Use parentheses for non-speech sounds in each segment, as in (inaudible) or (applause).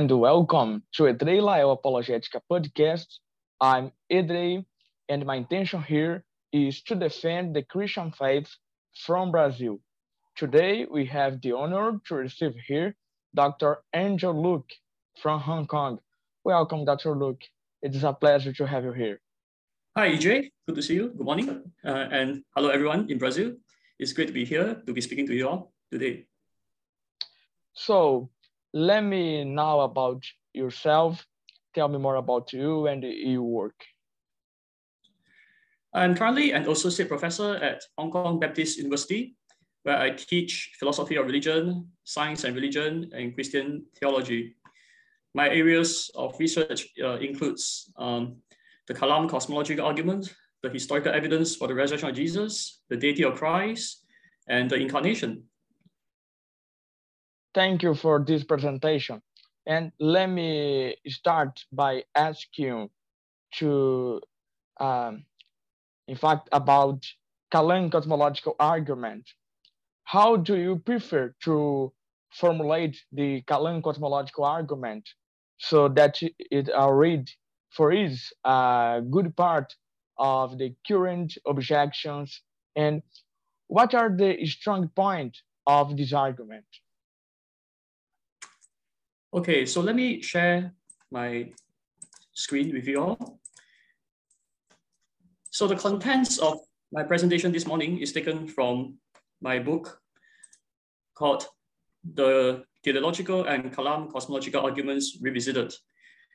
and welcome to Edrei Lael Apologética podcast. I'm Edrei, and my intention here is to defend the Christian faith from Brazil. Today, we have the honor to receive here Dr. Angel Luke from Hong Kong. Welcome, Dr. Luke. It is a pleasure to have you here. Hi, EJ. Good to see you. Good morning. Uh, and hello, everyone in Brazil. It's great to be here to be speaking to you all today. So, let me know about yourself. Tell me more about you and your work. I'm currently an associate professor at Hong Kong Baptist University, where I teach philosophy of religion, science and religion, and Christian theology. My areas of research uh, includes um, the Kalam cosmological argument, the historical evidence for the resurrection of Jesus, the deity of Christ, and the incarnation. Thank you for this presentation. And let me start by asking to, um, in fact, about Kalam cosmological argument. How do you prefer to formulate the Kalam cosmological argument so that it read for is a good part of the current objections and what are the strong points of this argument? Okay, so let me share my screen with you all. So the contents of my presentation this morning is taken from my book called The Teleological and Kalam Cosmological Arguments Revisited.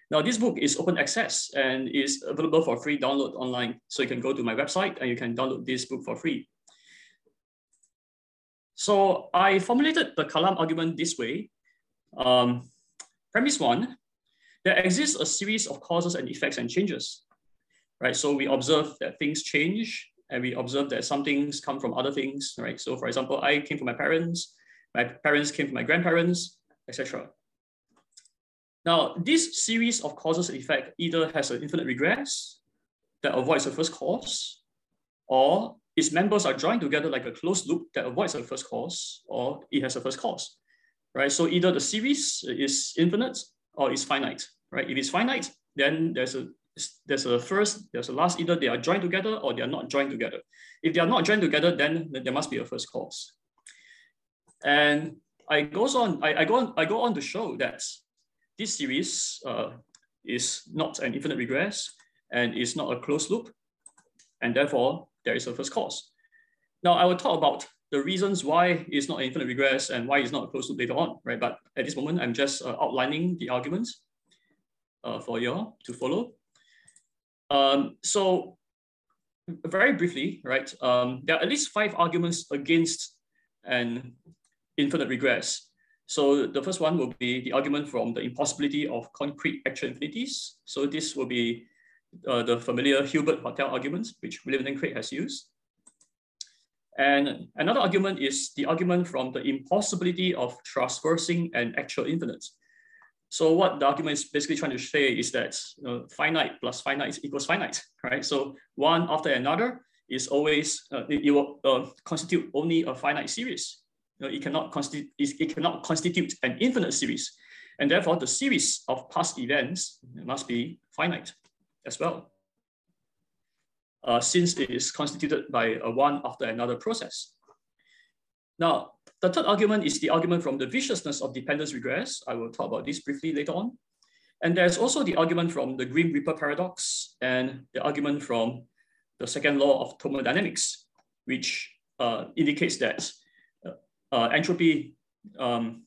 Now, this book is open access and is available for free download online. So you can go to my website and you can download this book for free. So I formulated the Kalam argument this way. Um, Premise one, there exists a series of causes and effects and changes, right? So we observe that things change and we observe that some things come from other things, right? So for example, I came from my parents, my parents came from my grandparents, etc. Now, this series of causes and effect either has an infinite regress that avoids the first cause, or its members are joined together like a closed loop that avoids the first cause, or it has a first cause right? So either the series is infinite or it's finite, right? If it's finite, then there's a there's a first, there's a last, either they are joined together or they are not joined together. If they are not joined together, then there must be a first cause. And I goes on, I, I go on, I go on to show that this series uh, is not an infinite regress and is not a closed loop, and therefore there is a first cause. Now I will talk about the reasons why it's not infinite regress and why it's not a closed loop later on, right? But at this moment, I'm just uh, outlining the arguments uh, for you all to follow. Um, so very briefly, right, um, there are at least five arguments against an infinite regress. So the first one will be the argument from the impossibility of concrete actual infinities. So this will be uh, the familiar Hilbert Hotel argument, which William Lane Craig has used. And another argument is the argument from the impossibility of traversing an actual infinite. So what the argument is basically trying to say is that finite plus finite equals finite, right? So one after another is always, uh, it, it, will uh, constitute only a finite series. You know, it, cannot constitute, it cannot constitute an infinite series. And therefore the series of past events must be finite as well uh, since it is constituted by a one after another process. Now, the third argument is the argument from the viciousness of dependence regress. I will talk about this briefly later on. And there's also the argument from the Grim-Reaper paradox and the argument from the second law of thermodynamics, which uh, indicates that uh, uh, entropy um,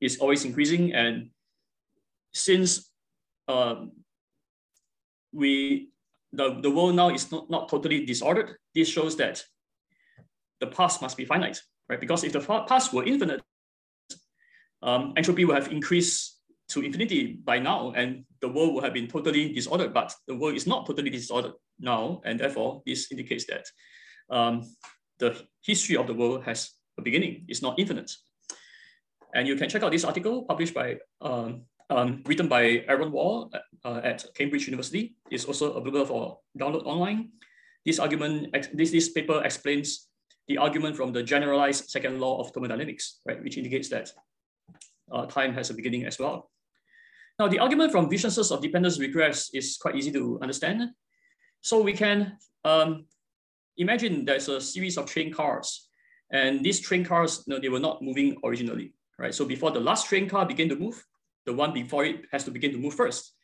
is always increasing. And since um, we the, the world now is not, not totally disordered. This shows that the past must be finite, right? Because if the past were infinite, um, entropy would have increased to infinity by now, and the world would have been totally disordered. But the world is not totally disordered now, and therefore this indicates that um, the history of the world has a beginning. It's not infinite. And you can check out this article published by um, um, written by Aron Wall uh, at Cambridge University. is also available for download online. This argument, this, this paper explains the argument from the generalized second law of thermodynamics, right, which indicates that uh, time has a beginning as well. Now, the argument from viciousness of dependence regress is quite easy to understand. So we can um, imagine there's a series of train cars, and these train cars, you know, they were not moving originally, right? So before the last train car began to move, the one before it has to begin to move first.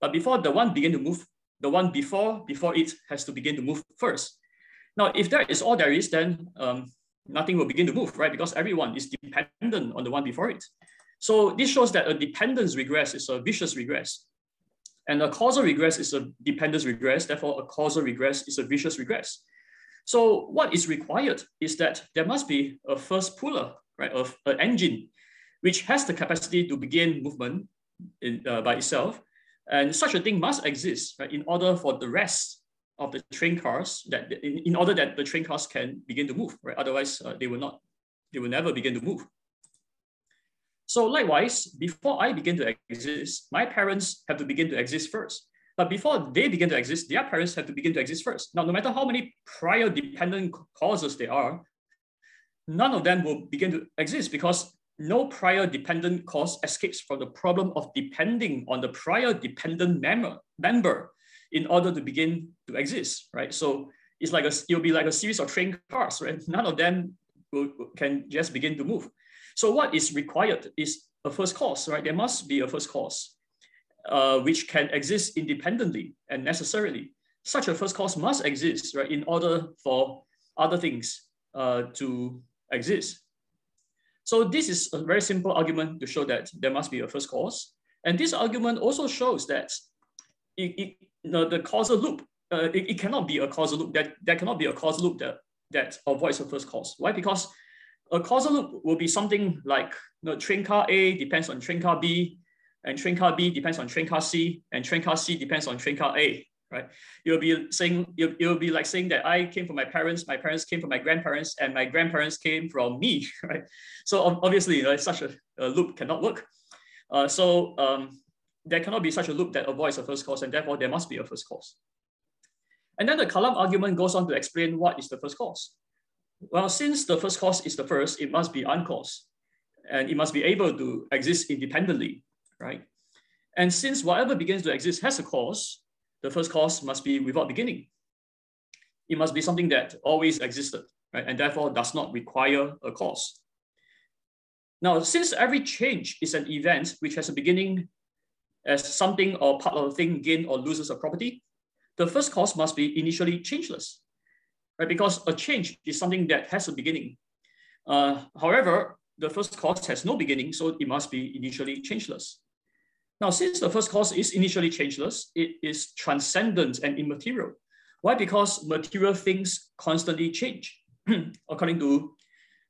But before the one begin to move, the one before before it has to begin to move first. Now, if that is all there is, then um, nothing will begin to move, right? Because everyone is dependent on the one before it. So this shows that a dependence regress is a vicious regress. And a causal regress is a dependence regress. Therefore, a causal regress is a vicious regress. So what is required is that there must be a first puller, right, of an engine, which has the capacity to begin movement in, uh, by itself. And such a thing must exist, right, in order for the rest of the train cars that in, in order that the train cars can begin to move, right? Otherwise, uh, they will not, they will never begin to move. So likewise, before I begin to exist, my parents have to begin to exist first. But before they begin to exist, their parents have to begin to exist first. Now, no matter how many prior dependent causes there are, none of them will begin to exist because no prior dependent cause escapes from the problem of depending on the prior dependent member, member in order to begin to exist, right? So it's like a, it'll be like a series of train cars, right? (laughs) None of them will, can just begin to move. So what is required is a first cause, right? There must be a first cause, uh, which can exist independently and necessarily. Such a first cause must exist, right, in order for other things uh, to exist. So this is a very simple argument to show that there must be a first cause. And this argument also shows that it, it, the, causal loop, uh, it, it cannot be a causal loop. That, that cannot be a causal loop that, that avoids a first cause. Why? Because a causal loop will be something like you know, train car A depends on train car B, and train car B depends on train car C, and train car C depends on train car A, right? You'll be saying, you'll, you'll be like saying that I came from my parents, my parents came from my grandparents, and my grandparents came from me, (laughs) right? So obviously, you know, such a, a, loop cannot work. Uh, so um, there cannot be such a loop that avoids a first cause, and therefore there must be a first cause. And then the Kalam argument goes on to explain what is the first cause. Well, since the first cause is the first, it must be uncaused, and it must be able to exist independently, right? And since whatever begins to exist has a cause, the first cause must be without beginning. It must be something that always existed, right? And therefore does not require a cause. Now, since every change is an event which has a beginning as something or part of a thing gain or loses a property, the first cause must be initially changeless, right? Because a change is something that has a beginning. Uh, however, the first cause has no beginning, so it must be initially changeless. Now, since the first cause is initially changeless, it is transcendent and immaterial. Why? Because material things constantly change, (clears throat) according to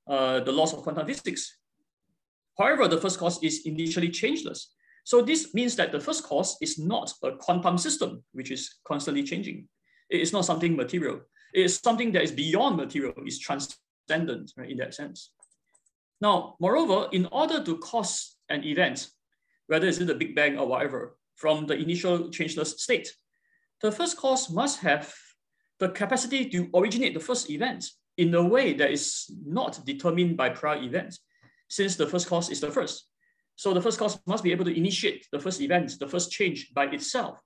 uh, the laws of quantum physics. However, the first cause is initially changeless. So this means that the first cause is not a quantum system, which is constantly changing. It is not something material. It is something that is beyond material, is transcendent right, in that sense. Now, moreover, in order to cause an event, whether it's in the Big Bang or whatever, from the initial changeless state, the first cause must have the capacity to originate the first event in a way that is not determined by prior events, since the first cause is the first. So the first cause must be able to initiate the first event, the first change by itself,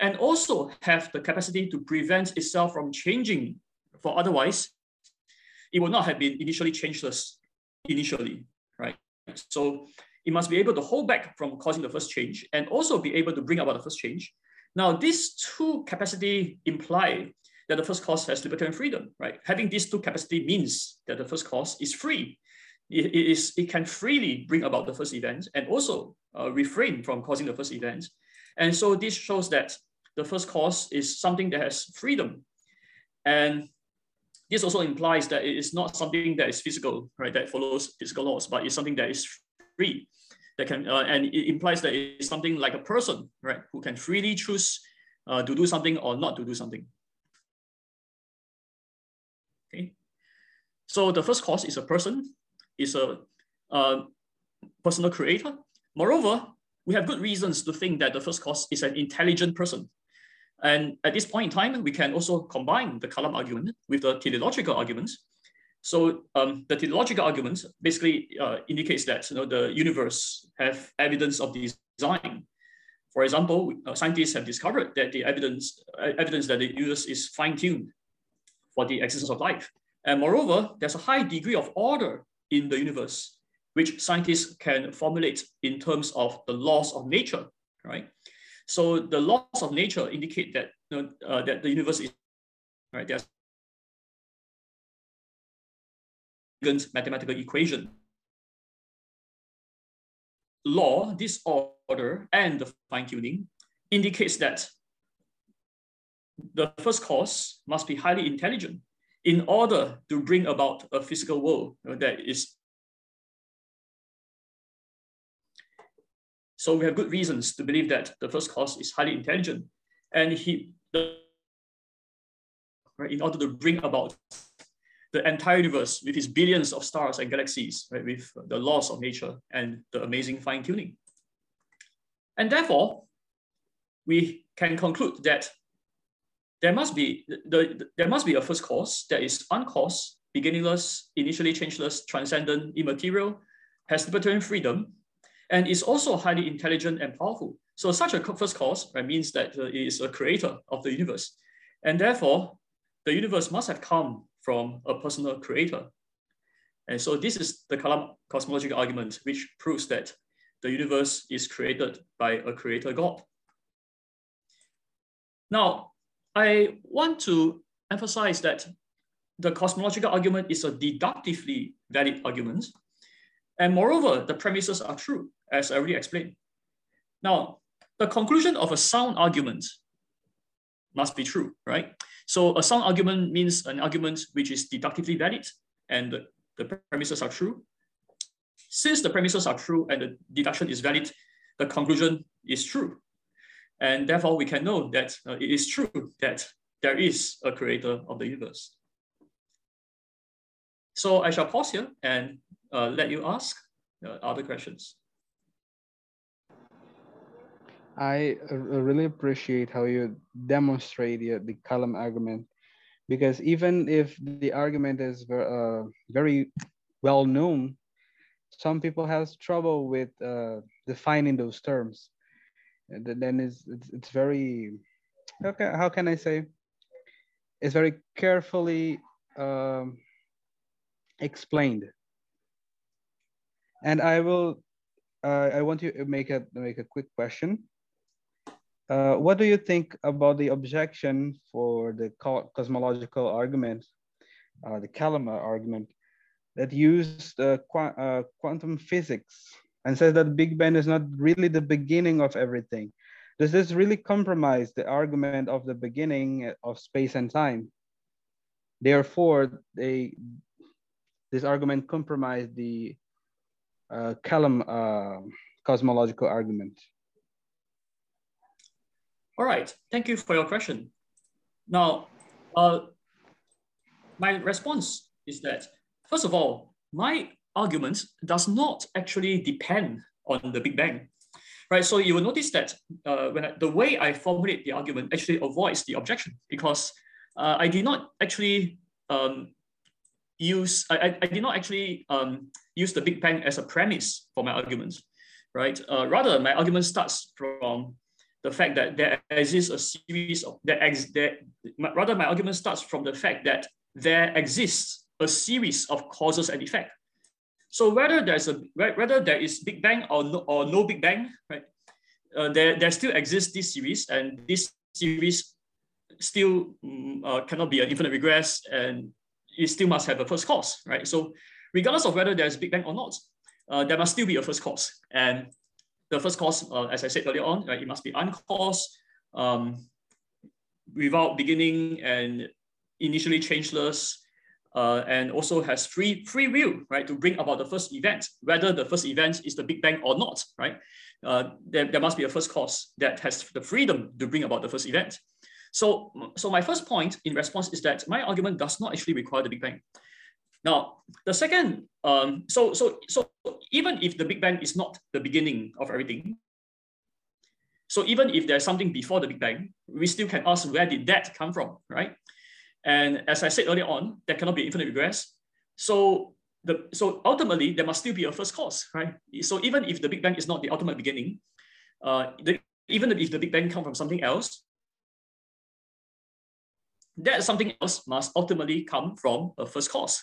and also have the capacity to prevent itself from changing. For otherwise, it would not have been initially changeless initially, right? So it must be able to hold back from causing the first change and also be able to bring about the first change. Now, these two capacity imply that the first cause has libertarian freedom, right? Having these two capacity means that the first cause is free it, it, is, it can freely bring about the first event and also uh, refrain from causing the first event. And so this shows that the first cause is something that has freedom. And this also implies that it is not something that is physical, right, that follows physical laws, but it's something that is free. That can, uh, and it implies that it's something like a person, right, who can freely choose uh, to do something or not to do something. Okay. So the first cause is a person is a, a personal creator. Moreover, we have good reasons to think that the first cause is an intelligent person. And at this point in time, we can also combine the Kalam argument with the teleological arguments. So um, the teleological argument basically uh, indicates that you know, the universe have evidence of design. For example, uh, scientists have discovered that the evidence, uh, evidence that the universe is fine-tuned for the existence of life. And moreover, there's a high degree of order in the universe, which scientists can formulate in terms of the laws of nature, right? So the laws of nature indicate that, you know, uh, that the universe is, right, there's mathematical equation. Law, this order and the fine-tuning indicates that the first cause must be highly intelligent in order to bring about a physical world that is. So we have good reasons to believe that the first cause is highly intelligent and he, the, right, in order to bring about the entire universe with its billions of stars and galaxies, right, with the laws of nature and the amazing fine tuning. And therefore, we can conclude that there must be the, the, there must be a first cause that is uncaused, beginningless, initially changeless, transcendent, immaterial, has libertarian freedom, and is also highly intelligent and powerful. So such a first cause right, means that uh, it is a creator of the universe. And therefore, the universe must have come from a personal creator. And so this is the cosmological argument, which proves that the universe is created by a creator God. Now, I want to emphasize that the cosmological argument is a deductively valid argument. And moreover, the premises are true, as I already explained. Now, the conclusion of a sound argument must be true, right? So a sound argument means an argument which is deductively valid and the, premises are true. Since the premises are true and the deduction is valid, the conclusion is true. And therefore, we can know that uh, it is true that there is a creator of the universe. So I shall pause here and uh, let you ask uh, other questions. I really appreciate how you demonstrate the, the Kalam argument because even if the argument is very, uh, very well known, some people has trouble with uh, defining those terms. And then it's, it's, it's very, how can, how can I say? It's very carefully um, explained. And I will, uh, I want to make a, make a quick question. Uh, what do you think about the objection for the cosmological argument, uh, the Kalam argument, that used uh, qu uh, quantum physics and says that Big Bang is not really the beginning of everything? Does this really compromise the argument of the beginning of space and time? Therefore, they, this argument compromised the uh, Kalam cosmological argument. All right, thank you for your question. Now, uh, my response is that, first of all, my argument does not actually depend on the Big Bang, right? So you will notice that uh, when I, the way I formulate the argument actually avoids the objection because uh, I did not actually um, use, I, I did not actually um, use the Big Bang as a premise for my argument, right? Uh, rather, my argument starts from the fact that there exists a series of that ex, that rather my argument starts from the fact that there exists a series of causes and effect. So whether there's a whether there is Big Bang or no, or no Big Bang, right? Uh, there, there still exists this series, and this series still um, uh, cannot be an infinite regress, and it still must have a first cause, right? So regardless of whether there's Big Bang or not, uh, there must still be a first cause, and the first cause, uh, as I said earlier on, right, it must be uncaused, um, without beginning and initially changeless, uh, and also has free free will, right, to bring about the first event, whether the first event is the Big Bang or not, right? Uh, there, there must be a first cause that has the freedom to bring about the first event. So, so my first point in response is that my argument does not actually require the Big Bang. Now, the second, um, so, so, so even if the Big Bang is not the beginning of everything, so even if there's something before the Big Bang, we still can ask where did that come from, right? And as I said earlier on, there cannot be infinite regress. So the so ultimately there must still be a first cause, right? So even if the Big Bang is not the ultimate beginning, uh, the, even if the Big Bang come from something else, that something else must ultimately come from a first cause.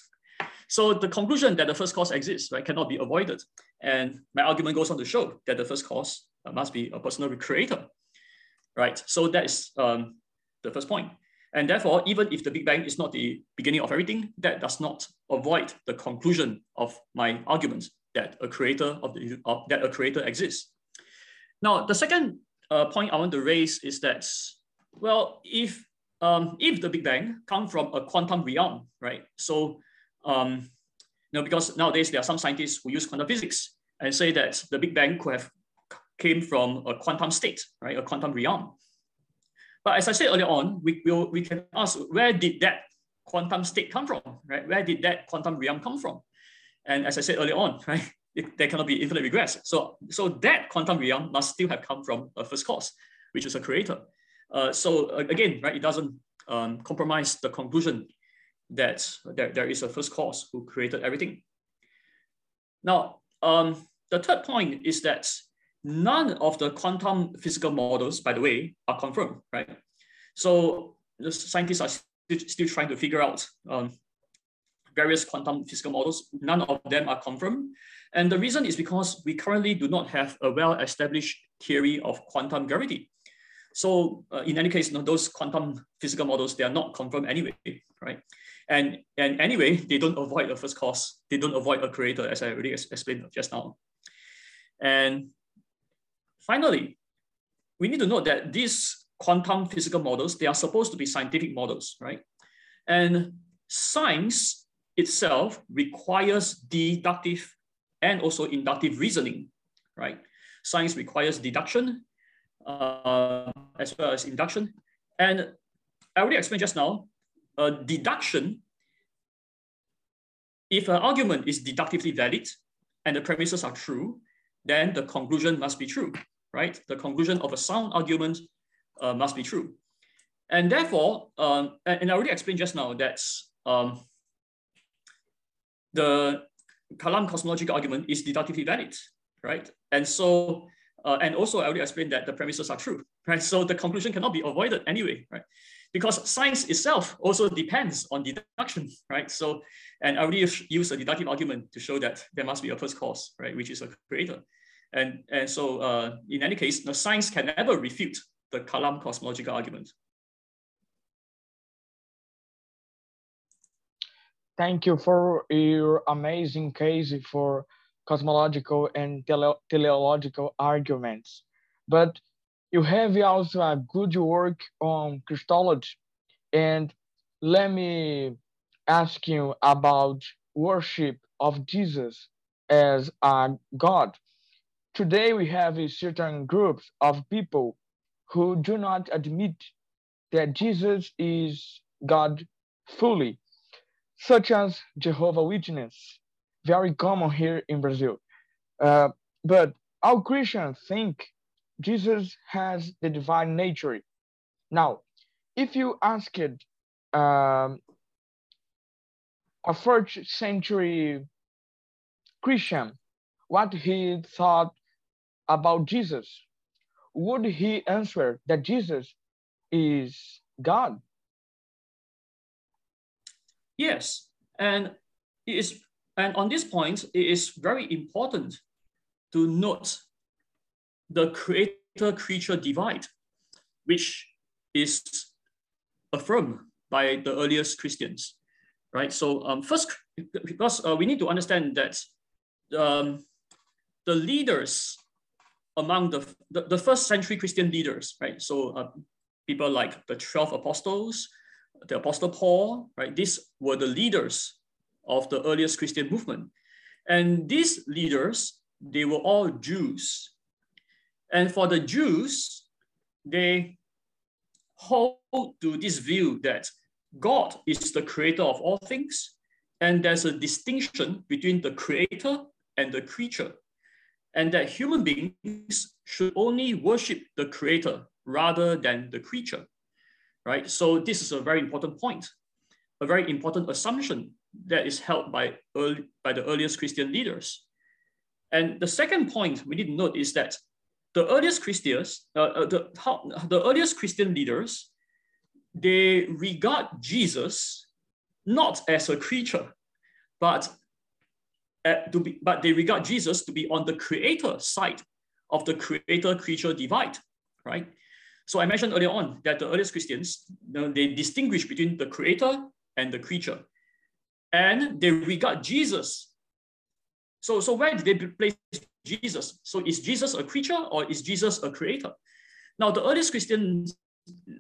So the conclusion that the first cause exists, right, cannot be avoided. And my argument goes on to show that the first cause must be a personal creator, right? So that is um, the first point. And therefore, even if the Big Bang is not the beginning of everything, that does not avoid the conclusion of my argument that a creator of the of, that a creator exists. Now, the second uh, point I want to raise is that, well, if um, if the Big Bang come from a quantum realm, right? So, um, you know, because nowadays there are some scientists who use quantum physics and say that the Big Bang could have came from a quantum state, right? A quantum realm. But as I said earlier on, we will we can ask where did that quantum state come from, right? Where did that quantum realm come from? And as I said earlier on, (laughs) right, it, there cannot be infinite regress. So, so that quantum realm must still have come from a first cause, which is a creator. Uh, so again, right, it doesn't um, compromise the conclusion that there, there is a first cause who created everything. Now, um, the third point is that none of the quantum physical models, by the way, are confirmed, right? So the scientists are still, still trying to figure out um, various quantum physical models. None of them are confirmed. And the reason is because we currently do not have a well-established theory of quantum gravity. So uh, in any case, you know, those quantum physical models, they are not confirmed anyway, right? And, and anyway, (laughs) they don't avoid a first cause. They don't avoid a creator, as I already explained just now. And finally, we need to note that these quantum physical models, they are supposed to be scientific models, right? And science itself requires deductive and also inductive reasoning, right? Science requires deduction uh, as well as induction. And I already explained just now, uh, deduction, if an argument is deductively valid and the premises are true, then the conclusion must be true, right? The conclusion of a sound argument uh, must be true. And therefore, um, and I already explained just now that um, the Kalam cosmological argument is deductively valid, right? And so uh, and also, I already explained that the premises are true, right? So the conclusion cannot be avoided anyway, right? Because science itself also depends on deduction, right? So, and I already use a deductive argument to show that there must be a first cause, right, which is a creator. And, and so uh, in any case, the science can never refute the Kalam cosmological argument. Thank you for your amazing case for cosmological and tele teleological arguments. But you have also a good work on Christology. And let me ask you about worship of Jesus as a God. Today we have a certain groups of people who do not admit that Jesus is God fully, such as Jehovah Witness, very common here in Brazil. Uh, but all Christians think Jesus has the divine nature. Now, if you asked um, a first century Christian what he thought about Jesus, would he answer that Jesus is God? Yes, and it is and on this point, it is very important to note the creator-creature divide, which is affirmed by the earliest Christians, right? So um, first, because uh, we need to understand that um, the leaders among the, the, the, first century Christian leaders, right? So uh, people like the 12 apostles, the apostle Paul, right? These were the leaders of the earliest Christian movement. And these leaders, they were all Jews. And for the Jews, they hold to this view that God is the creator of all things, and there's a distinction between the creator and the creature, and that human beings should only worship the creator rather than the creature, right? So this is a very important point, a very important assumption that is held by, early, by the earliest Christian leaders. And the second point we need to note is that the earliest Christians, uh, uh, the, how, the earliest Christian leaders, they regard Jesus not as a creature, but uh, to be, but they regard Jesus to be on the creator side of the creator-creature divide, right? So I mentioned earlier on that the earliest Christians, they distinguish between the creator and the creature. And they regard Jesus. So, so where did they place Jesus? So is Jesus a creature or is Jesus a creator? Now, the earliest Christian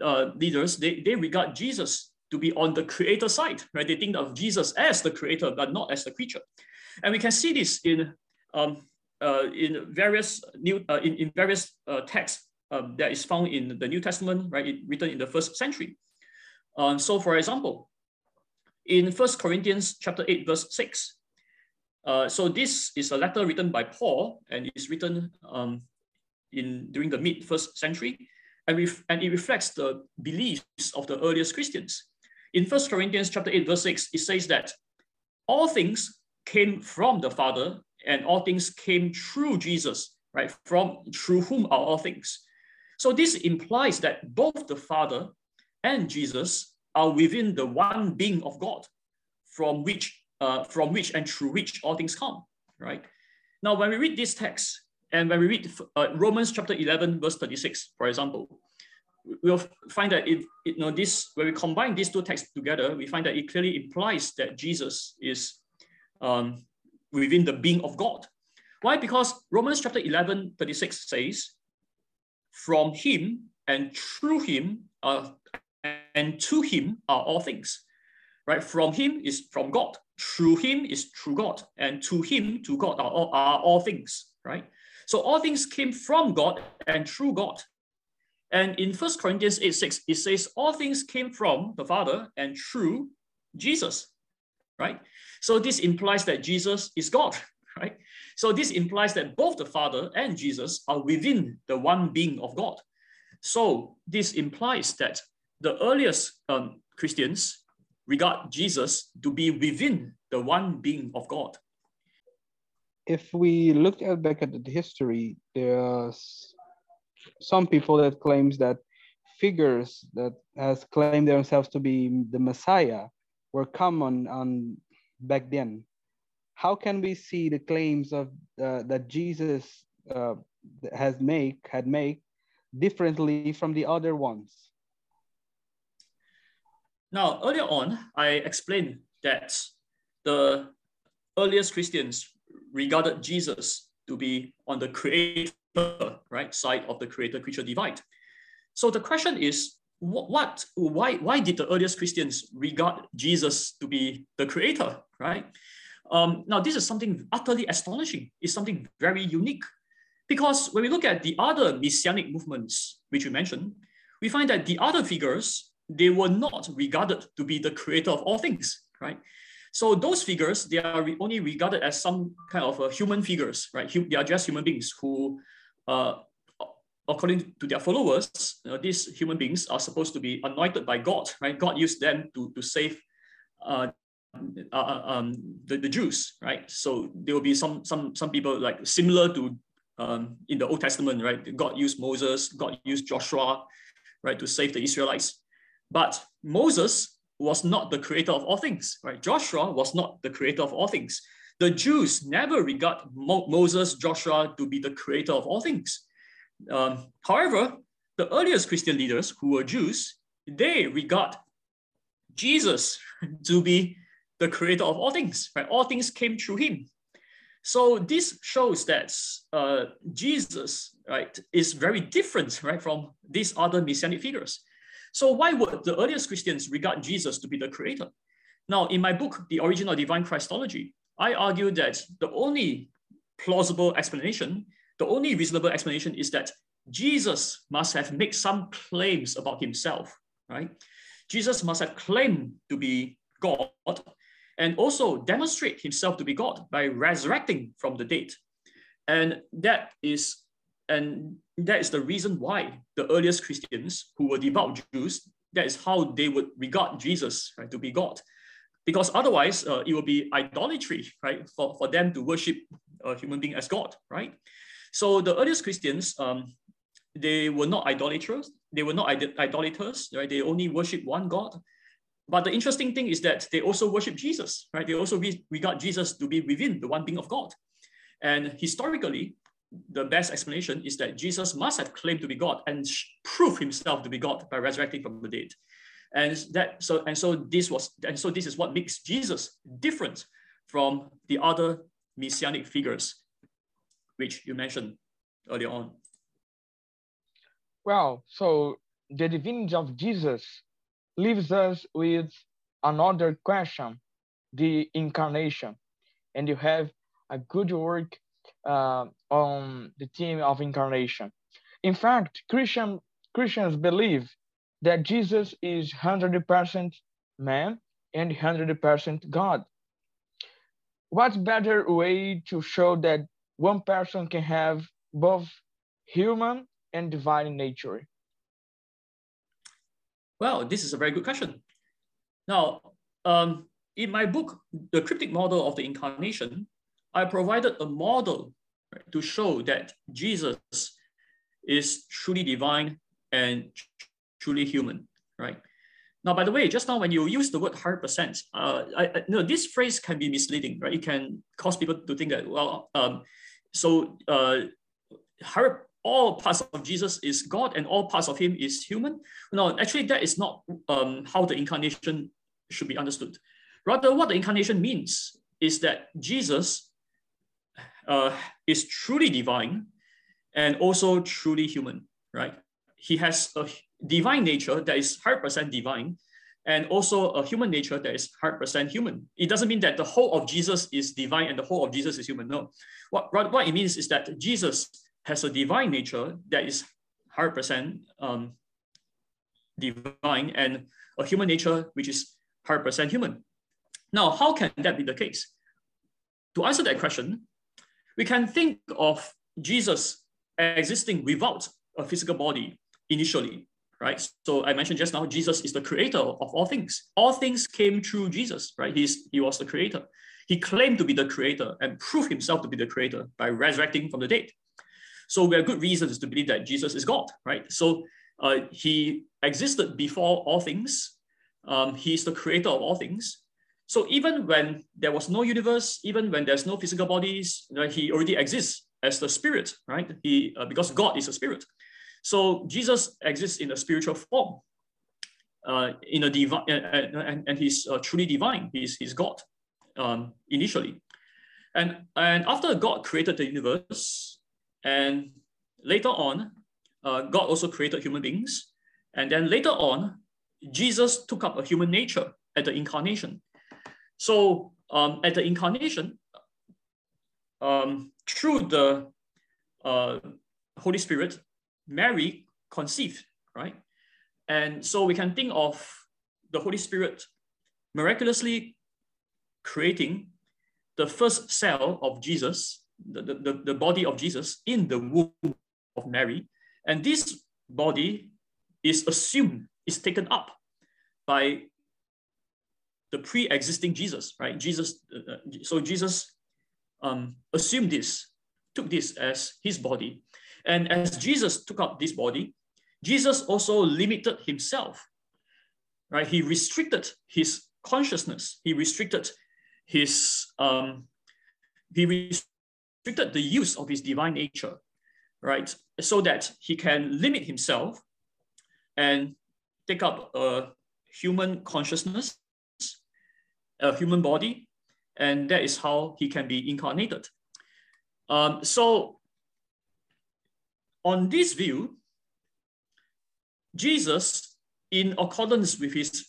uh, leaders, they, they regard Jesus to be on the creator side, right? They think of Jesus as the creator, but not as the creature. And we can see this in, um, uh, in various new uh, in, in various uh, texts um, that is found in the New Testament, right? It, written in the first century. Um, so, for example, in First Corinthians chapter eight, verse six. Uh, so this is a letter written by Paul, and it's written um, in during the mid first century, and, ref, and it reflects the beliefs of the earliest Christians. In First Corinthians chapter eight, verse six, it says that all things came from the Father, and all things came through Jesus, right? From through whom are all things. So this implies that both the Father and Jesus are within the one being of God, from which, uh, from which and through which all things come, right? Now, when we read this text, and when we read uh, Romans chapter 11, verse 36, for example, we'll find that it, you know, this, when we combine these two texts together, we find that it clearly implies that Jesus is um, within the being of God. Why? Because Romans chapter 11, 36 says, from him and through him uh, and to him are all things. Right? From him is from God. Through him is through God. And to him, to God are all, are all things. Right? So all things came from God and through God. And in First Corinthians 8 6, it says, All things came from the Father and through Jesus. Right? So this implies that Jesus is God. (laughs) Right? So this implies that both the Father and Jesus are within the one being of God. So this implies that the earliest um, Christians regard Jesus to be within the one being of God. If we look at back at the history, there's some people that claims that figures that has claimed themselves to be the Messiah were common on back then. How can we see the claims of uh, that Jesus uh, has make had made differently from the other ones? Now, earlier on, I explained that the earliest Christians regarded Jesus to be on the creator, right, side of the creator-creature divide. So the question is, what, why, why did the earliest Christians regard Jesus to be the creator, right? Um, now, this is something utterly astonishing. It's something very unique. Because when we look at the other messianic movements, which we mentioned, we find that the other figures, they were not regarded to be the creator of all things, right? So those figures, they are only regarded as some kind of uh, human figures, right? They are just human beings who, uh, according to their followers, these human beings are supposed to be anointed by God, right? God used them to, to save uh, uh, uh, um, the, the Jews, right? So there will be some some some people like similar to um, in the Old Testament, right? God used Moses, God used Joshua, right, to save the Israelites. But Moses was not the creator of all things, right? Joshua was not the creator of all things. The Jews never regard Mo Moses, Joshua to be the creator of all things. Um, however, the earliest Christian leaders who were Jews, they regard Jesus (laughs) to be the creator of all things, right? All things came through him. So this shows that uh, Jesus, right, is very different, right, from these other messianic figures. So why would the earliest Christians regard Jesus to be the creator? Now, in my book, The Origin of Divine Christology, I argue that the only plausible explanation, the only reasonable explanation is that Jesus must have made some claims about himself, right? Jesus must have claimed to be God and also demonstrate himself to be God by resurrecting from the dead. And that is and that is the reason why the earliest Christians who were devout Jews, that is how they would regard Jesus right, to be God. because otherwise uh, it would be idolatry, right? For, for them to worship a human being as God, right? So the earliest Christians, um, they were not idolaters. They were not idolaters, right? They only worship one God. But the interesting thing is that they also worship Jesus, right? They also re regard Jesus to be within the one being of God. And historically, the best explanation is that Jesus must have claimed to be God and prove himself to be God by resurrecting from the dead. And that so and so this was and so this is what makes Jesus different from the other messianic figures, which you mentioned earlier on. Well, so the divinity of Jesus leaves us with another question, the incarnation. And you have a good work uh, on the theme of incarnation. In fact, Christian, Christians believe that Jesus is 100% man and 100% God. What better way to show that one person can have both human and divine nature? Well, this is a very good question. Now, um, in my book, The Kryptic Model of the Incarnation, I provided a model right, to show that Jesus is truly divine and truly human, right? Now, by the way, just now when you use the word 100%, uh, I, I, no, this phrase can be misleading, right? It can cause people to think that, well, um, so uh, all parts of Jesus is God and all parts of him is human. No, actually, that is not um, how the incarnation should be understood. Rather, what the incarnation means is that Jesus uh, is truly divine and also truly human, right? He has a divine nature that is 100% divine and also a human nature that is 100% human. It doesn't mean that the whole of Jesus is divine and the whole of Jesus is human. No. What, what it means is that Jesus has a divine nature that is 100% um, divine and a human nature which is 100% human. Now, how can that be the case? To answer that question, we can think of Jesus existing without a physical body initially, right? So I mentioned just now, Jesus is the creator of all things. All things came through Jesus, right? He's, he was the creator. He claimed to be the creator and proved himself to be the creator by resurrecting from the dead. So we have good reasons to believe that Jesus is God, right? So uh, he existed before all things. Um, he's the creator of all things. So even when there was no universe, even when there's no physical bodies, right, he already exists as the spirit, right? He uh, because God is a spirit. So Jesus exists in a spiritual form, uh, in a divine, and, and, and he's uh, truly divine. He's, he's God um, initially. And, and after God created the universe, and later on, uh, God also created human beings. And then later on, Jesus took up a human nature at the incarnation. So um, at the incarnation, um, through the uh, Holy Spirit, Mary conceived, right? And so we can think of the Holy Spirit miraculously creating the first cell of Jesus the, the, the body of Jesus in the womb of Mary. And this body is assumed, is taken up by the pre-existing Jesus, right? Jesus, uh, uh, so Jesus um, assumed this, took this as his body. And as Jesus took up this body, Jesus also limited himself, right? He restricted his consciousness. He restricted his, um, he restricted the use of his divine nature, right? So that he can limit himself and take up a human consciousness, a human body, and that is how he can be incarnated. Um, so on this view, Jesus, in accordance with his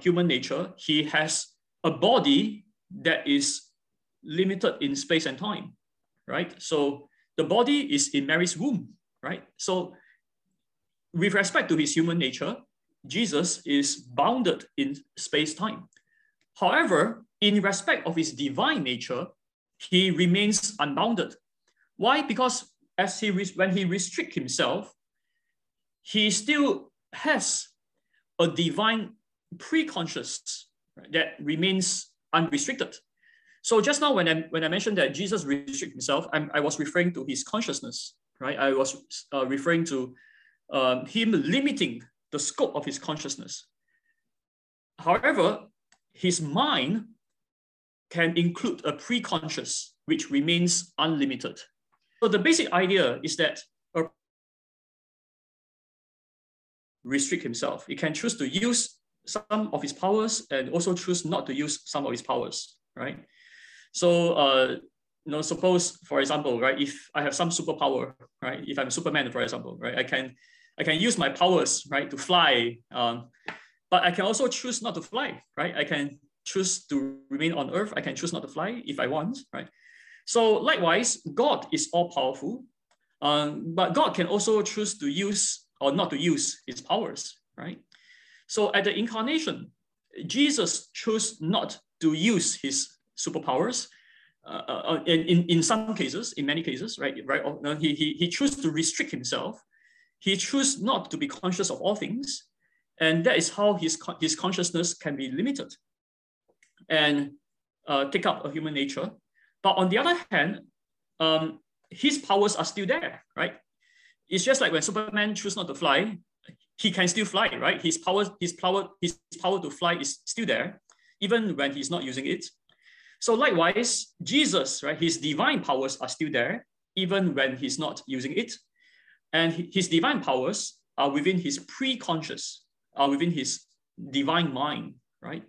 human nature, he has a body that is limited in space and time right? So the body is in Mary's womb, right? So with respect to his human nature, Jesus is bounded in space-time. However, in respect of his divine nature, he remains unbounded. Why? Because as he when he restricts himself, he still has a divine pre-conscious that remains unrestricted. So just now when I, when I mentioned that Jesus restricted himself, I'm, i was referring to his consciousness, right? I was uh, referring to um, him limiting the scope of his consciousness. However, his mind can include a pre-conscious, which remains unlimited. So the basic idea is that a restrict himself. He can choose to use some of his powers and also choose not to use some of his powers, right? So, uh, you know, suppose, for example, right, if I have some superpower, right, if I'm Superman, for example, right, I can, I can use my powers, right, to fly, um, but I can also choose not to fly, right? I can choose to remain on Earth. I can choose not to fly if I want, right? So likewise, God is all powerful, um, but God can also choose to use or not to use his powers, right? So at the incarnation, Jesus chose not to use his superpowers. Uh, uh, uh, in, in, some cases, in many cases, right, right, uh, he, he, he chose to restrict himself. He chose not to be conscious of all things. And that is how his, his consciousness can be limited and uh, take up a human nature. But on the other hand, um, his powers are still there, right? It's just like when Superman chooses not to fly, he can still fly, right? His power, his power, his power to fly is still there, even when he's not using it. So likewise, Jesus, right, his divine powers are still there, even when he's not using it. And his divine powers are within his pre-conscious, are within his divine mind, right?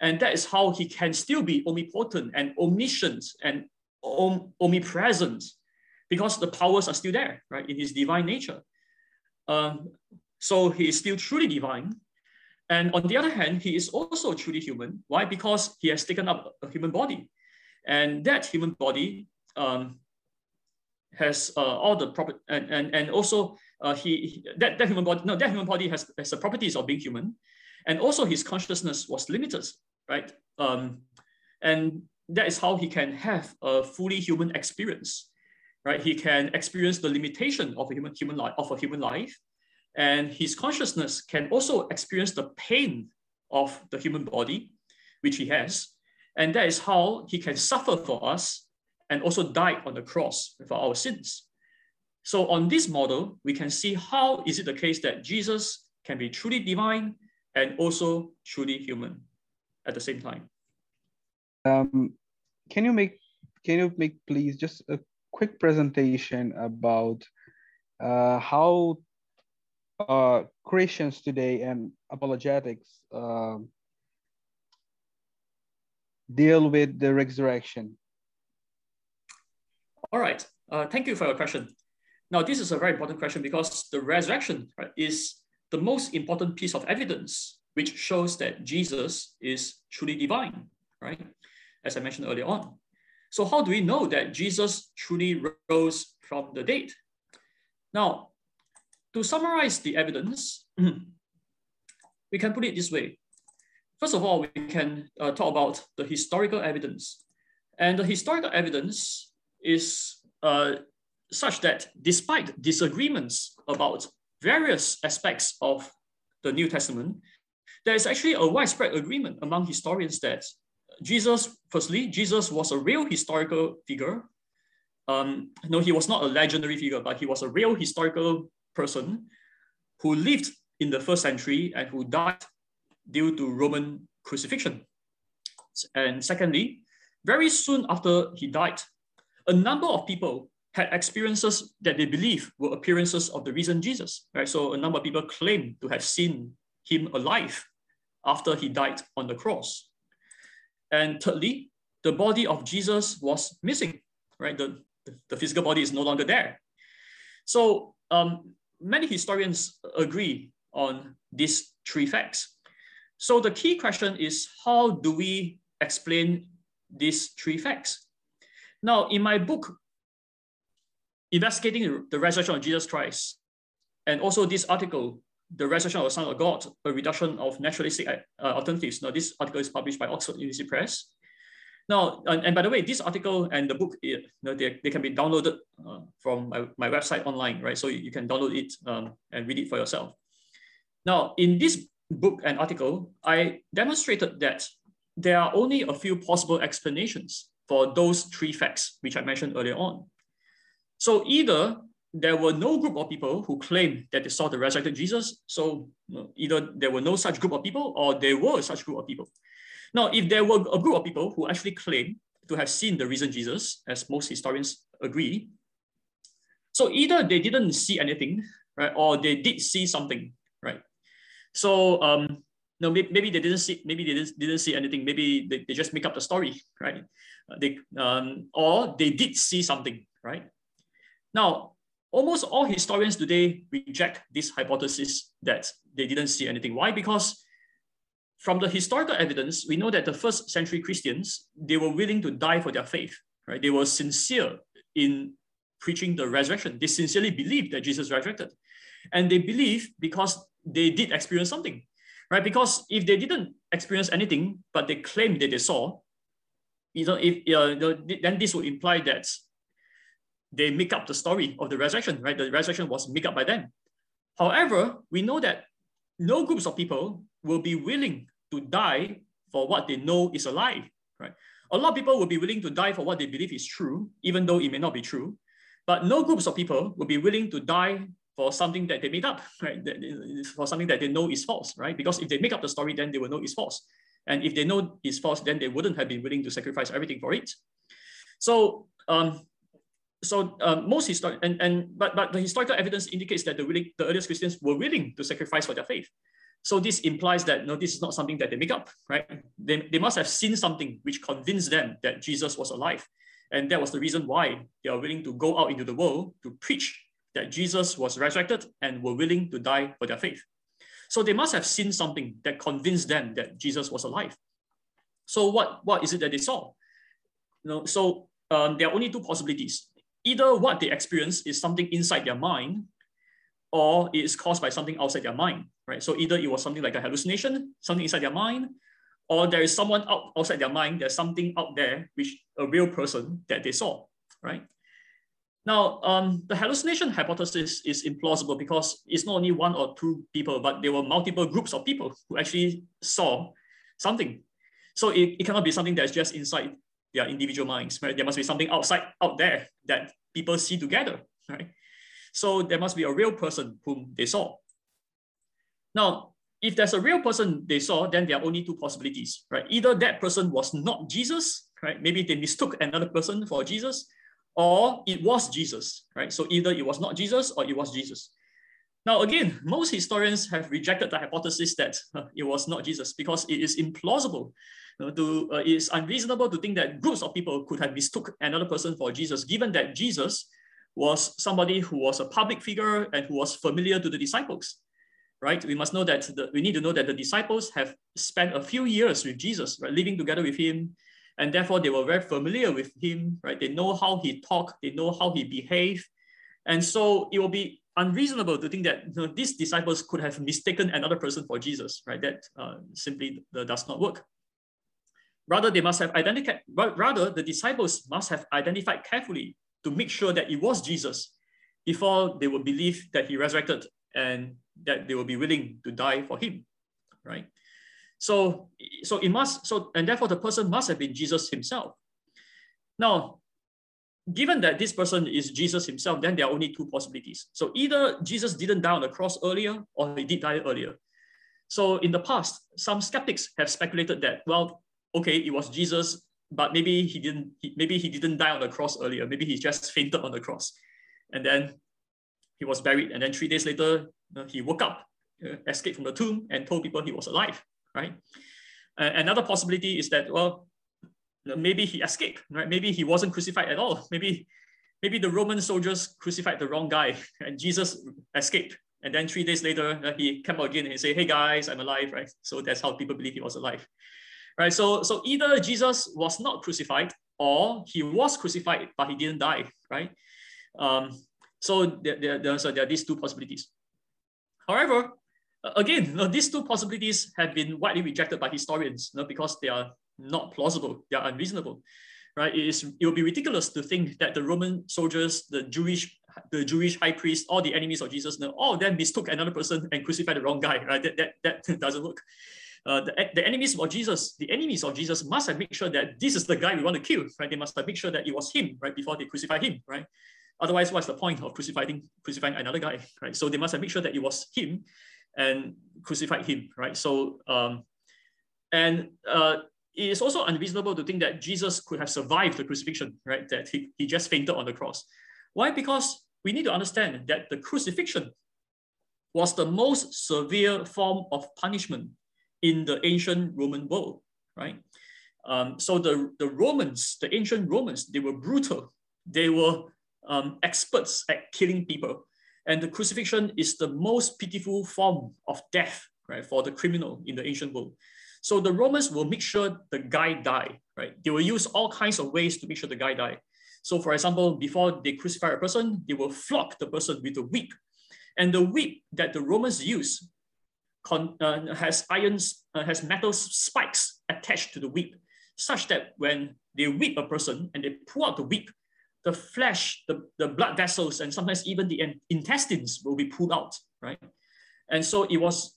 And that is how he can still be omnipotent and omniscient and om omnipresent because the powers are still there, right, in his divine nature. Um, so he is still truly divine, and on the other hand, he is also truly human. Why? Because he has taken up a human body. And that human body um, has uh, all the proper, and, and, and also uh, he, that, that human body, no, that human body has, has the properties of being human. And also his consciousness was limited, right? Um, and that is how he can have a fully human experience, right? He can experience the limitation of a human, human life, of a human life, and his consciousness can also experience the pain of the human body, which he has. And that is how he can suffer for us and also die on the cross for our sins. So on this model, we can see how is it the case that Jesus can be truly divine and also truly human at the same time. Um, can you make can you make please just a quick presentation about uh, how uh, Christians today and apologetics uh, deal with the resurrection? All right. Uh, thank you for your question. Now, this is a very important question because the resurrection right, is the most important piece of evidence which shows that Jesus is truly divine, right? As I mentioned earlier on. So how do we know that Jesus truly rose from the dead? Now, to summarize the evidence, (clears throat) we can put it this way. First of all, we can uh, talk about the historical evidence. And the historical evidence is uh, such that despite disagreements about various aspects of the New Testament, there is actually a widespread agreement among historians that Jesus, firstly, Jesus was a real historical figure. Um, no, he was not a legendary figure, but he was a real historical person who lived in the first century and who died due to Roman crucifixion. And secondly, very soon after he died, a number of people had experiences that they believe were appearances of the risen Jesus. Right? So a number of people claim to have seen him alive after he died on the cross. And thirdly, the body of Jesus was missing, right? The, the, the physical body is no longer there. So um, many historians agree on these three facts. So the key question is how do we explain these three facts? Now, in my book, Investigating the Resurrection of Jesus Christ, and also this article, The Resurrection of the Son of God, a reduction of naturalistic uh, alternatives. Now, this article is published by Oxford University Press. Now, and, and, by the way, this article and the book, you know, they, they can be downloaded uh, from my, my website online, right? So you, you can download it um, and read it for yourself. Now, in this book and article, I demonstrated that there are only a few possible explanations for those three facts, which I mentioned earlier on. So either there were no group of people who claimed that they saw the resurrected Jesus. So either there were no such group of people or there were such group of people. Now, if there were a group of people who actually claim to have seen the risen Jesus, as most historians agree, so either they didn't see anything, right, or they did see something, right? So um, no, maybe, maybe they didn't see, maybe they didn't, didn't see anything. Maybe they, they just make up the story, right? Uh, they um, or they did see something, right? Now, almost all historians today reject this hypothesis that they didn't see anything. Why? Because from the historical evidence, we know that the first century Christians, they were willing to die for their faith, right? They were sincere in preaching the resurrection. They sincerely believed that Jesus resurrected. And they believe because they did experience something, right? Because if they didn't experience anything, but they claimed that they saw, you know, if uh, then this would imply that they make up the story of the resurrection, right? The resurrection was made up by them. However, we know that no groups of people will be willing to die for what they know is a lie, right? A lot of people will be willing to die for what they believe is true, even though it may not be true. But no groups of people will be willing to die for something that they made up, right? For something that they know is false, right? Because if they make up the story, then they will know it's false. And if they know it's false, then they wouldn't have been willing to sacrifice everything for it. So um, so um, most historic and, and but but the historical evidence indicates that the willing, the earliest Christians were willing to sacrifice for their faith. So this implies that no, this is not something that they make up, right? They, they must have seen something which convinced them that Jesus was alive. And that was the reason why they are willing to go out into the world to preach that Jesus was resurrected and were willing to die for their faith. So they must have seen something that convinced them that Jesus was alive. So what, what is it that they saw? You know, so um, there are only two possibilities either what they experience is something inside their mind or it is caused by something outside their mind, right? So either it was something like a hallucination, something inside their mind, or there is someone out, outside their mind, there's something out there, which a real person that they saw, right? Now, um, the hallucination hypothesis is implausible because it's not only one or two people, but there were multiple groups of people who actually saw something. So it, it cannot be something that's just inside their individual minds, right? There must be something outside, out there that people see together, right? So there must be a real person whom they saw. Now, if there's a real person they saw, then there are only two possibilities, right? Either that person was not Jesus, right? Maybe they mistook another person for Jesus, or it was Jesus, right? So either it was not Jesus or it was Jesus. Now, again, most historians have rejected the hypothesis that uh, it was not Jesus because it is implausible know, to, uh, it's unreasonable to think that groups of people could have mistook another person for Jesus, given that Jesus was somebody who was a public figure and who was familiar to the disciples, right? We must know that the, we need to know that the disciples have spent a few years with Jesus, right, living together with him, and therefore they were very familiar with him, right? They know how he talked, they know how he behaved, and so it will be unreasonable to think that you know, these disciples could have mistaken another person for Jesus, right? That uh, simply does not work. Rather, they must have identified, rather, the disciples must have identified carefully to make sure that it was Jesus before they would believe that he resurrected and that they will be willing to die for him, right? So, so it must, so, and therefore the person must have been Jesus himself. Now, given that this person is Jesus himself, then there are only two possibilities. So either Jesus didn't die on the cross earlier or he did die earlier. So in the past, some skeptics have speculated that, well, okay, it was Jesus, but maybe he didn't, maybe he didn't die on the cross earlier. Maybe he just fainted on the cross. And then he was buried. And then three days later, uh, he woke up, uh, escaped from the tomb and told people he was alive, right? Uh, another possibility is that, well, maybe he escaped, right? Maybe he wasn't crucified at all. Maybe, maybe the Roman soldiers crucified the wrong guy (laughs) and Jesus escaped. And then three days later, uh, he came out again and he said, hey guys, I'm alive, right? So that's how people believe he was alive right? So, so either Jesus was not crucified or he was crucified, but he didn't die, right? Um, so there, there, so there are these two possibilities. However, again, these two possibilities have been widely rejected by historians you know, because they are not plausible, they are unreasonable, right? It, is, it would be ridiculous to think that the Roman soldiers, the Jewish the Jewish high priest, all the enemies of Jesus, all of them mistook another person and crucified the wrong guy, right? That, that, that (laughs) doesn't work. Uh, the, the enemies of Jesus, the enemies of Jesus must have made sure that this is the guy we want to kill, right? They must have made sure that it was him, right, before they crucified him, right? Otherwise, what's the point of crucifying crucifying another guy, right? So they must have made sure that it was him and crucified him, right? So um, and uh, it is also unreasonable to think that Jesus could have survived the crucifixion, right? That he, he just fainted on the cross. Why? Because we need to understand that the crucifixion was the most severe form of punishment in the ancient Roman world, right? Um, so the, the Romans, the ancient Romans, they were brutal. They were um, experts at killing people. And the crucifixion is the most pitiful form of death, right, for the criminal in the ancient world. So the Romans will make sure the guy die, right? They will use all kinds of ways to make sure the guy die. So for example, before they crucify a person, they will flog the person with a whip. And the whip that the Romans use con, uh, has irons, uh, has metal spikes attached to the whip, such that when they whip a person and they pull out the whip, the flesh, the, the blood vessels, and sometimes even the intestines will be pulled out, right? And so it was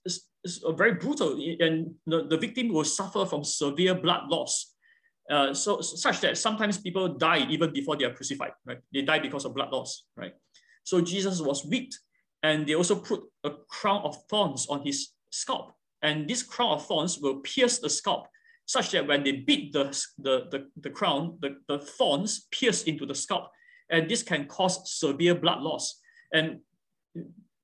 very brutal, and the, the victim will suffer from severe blood loss. Uh, so such that sometimes people die even before they are crucified, right? They die because of blood loss, right? So Jesus was whipped, and they also put a crown of thorns on his scalp, and this crown of thorns will pierce the scalp such that when they beat the, the, the, the crown, the, the thorns pierce into the scalp, and this can cause severe blood loss. And,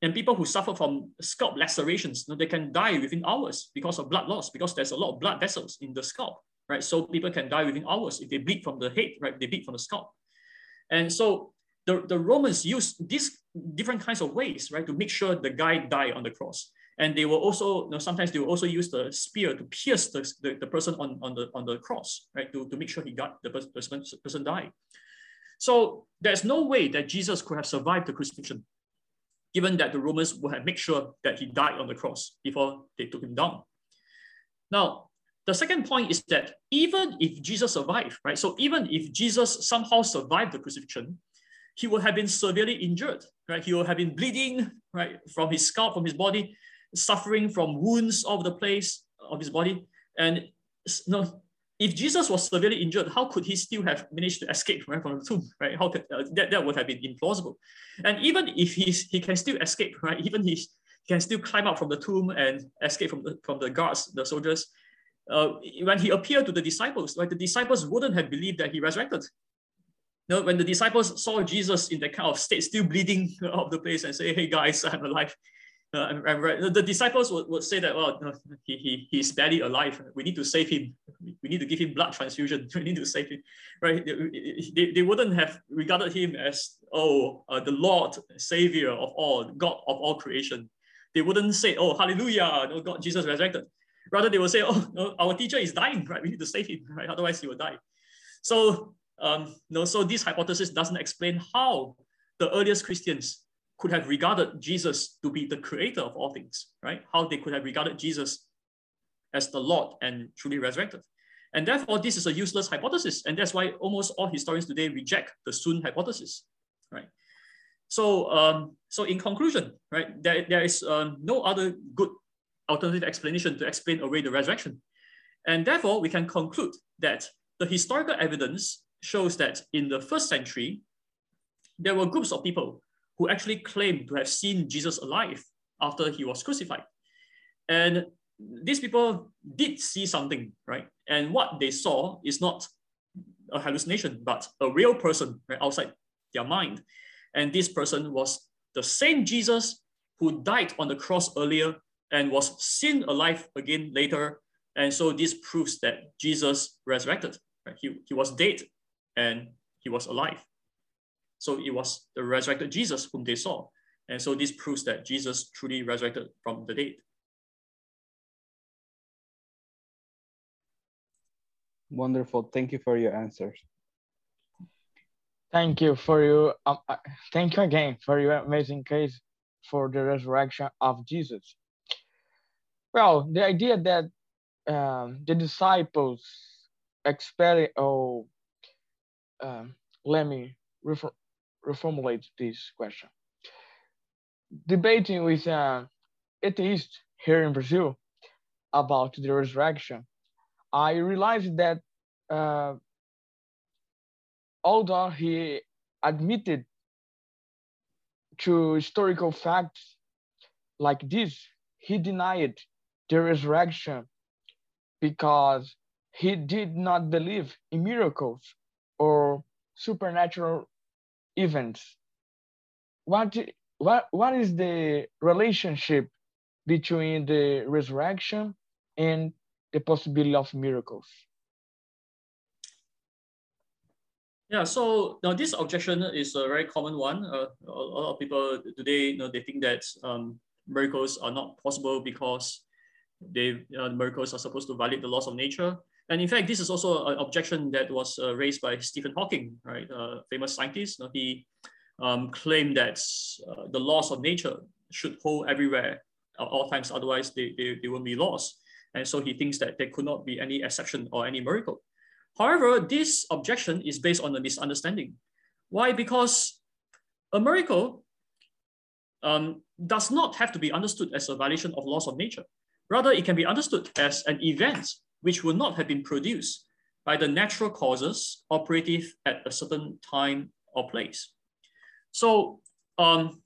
and people who suffer from scalp lacerations, you know, they can die within hours because of blood loss, because there's a lot of blood vessels in the scalp, right? So people can die within hours if they bleed from the head, right? They bleed from the scalp. And so the, the Romans used these different kinds of ways, right, to make sure the guy died on the cross. And they will also, you know, sometimes they will also use the spear to pierce the, the, the, person on, on, the, on the cross, right, to, to make sure he got the person, person died. So there's no way that Jesus could have survived the crucifixion, given that the Romans would have made sure that he died on the cross before they took him down. Now, the second point is that even if Jesus survived, right? So even if Jesus somehow survived the crucifixion, he would have been severely injured, right? He would have been bleeding, right, from his scalp, from his body, suffering from wounds all over the place of his body. And no, if Jesus was severely injured, how could he still have managed to escape right, from the tomb? Right? How could uh, that, that would have been implausible. And even if he's, he can still escape, right? Even he can still climb out from the tomb and escape from the from the guards, the soldiers. Uh, when he appeared to the disciples, right, the disciples wouldn't have believed that he resurrected. Know, when the disciples saw Jesus in that kind of state, still bleeding (laughs) out of the place, and say, "Hey guys, I'm alive," I'm, I'm right. The disciples would, would say that, well, he, he, he's barely alive. We need to save him. We need to give him blood transfusion. (laughs) We need to save him, right? They, they, they wouldn't have regarded him as, oh, uh, the Lord, Savior of all, God of all creation. They wouldn't say, oh, hallelujah, no, God, Jesus resurrected. Rather, they will say, (laughs) oh, no, our teacher is dying, right? We need to save him, right? Otherwise, he will die. So, um, no, so this hypothesis doesn't explain how the earliest Christians could have regarded Jesus to be the creator of all things, right? How they could have regarded Jesus as the Lord and truly resurrected. And therefore, this is a useless hypothesis. And that's why almost all historians today reject the swoon hypothesis, right? So, um, so in conclusion, right, there, there is um, no other good alternative explanation to explain away the resurrection. And therefore, we can conclude that the historical evidence shows that in the first century, there were groups of people who actually claimed to have seen Jesus alive after he was crucified. And these people did see something, right? And what they saw is not a hallucination, but a real person right, outside their mind. And this person was the same Jesus who died on the cross earlier and was seen alive again later. And so this proves that Jesus resurrected. Right? He, he was dead and he was alive. So it was the resurrected Jesus whom they saw. And so this proves that Jesus truly resurrected from the dead. Wonderful. Thank you for your answers. Thank you for you. Um, uh, thank you again for your amazing case for the resurrection of Jesus. Well, the idea that um, the disciples expect, oh, um, let me refer, reformulate this question. Debating with an atheist here in Brazil about the resurrection, I realized that uh, although he admitted to historical facts like this, he denied the resurrection because he did not believe in miracles or supernatural events. What, what, what is the relationship between the resurrection and the possibility of miracles? Yeah, so now this objection is a very common one. Uh, a lot of people today, you know, they think that um, miracles are not possible because they uh, miracles are supposed to violate the laws of nature. And in fact, this is also an objection that was uh, raised by Stephen Hawking, right, a famous scientist. He um, claimed that uh, the laws of nature should hold everywhere at all times, otherwise they, they, they will be lost. And so he thinks that there could not be any exception or any miracle. However, this objection is based on a misunderstanding. Why? Because a miracle um, does not have to be understood as a violation of laws of nature. Rather, it can be understood as an event which would not have been produced by the natural causes operative at a certain time or place. So, um,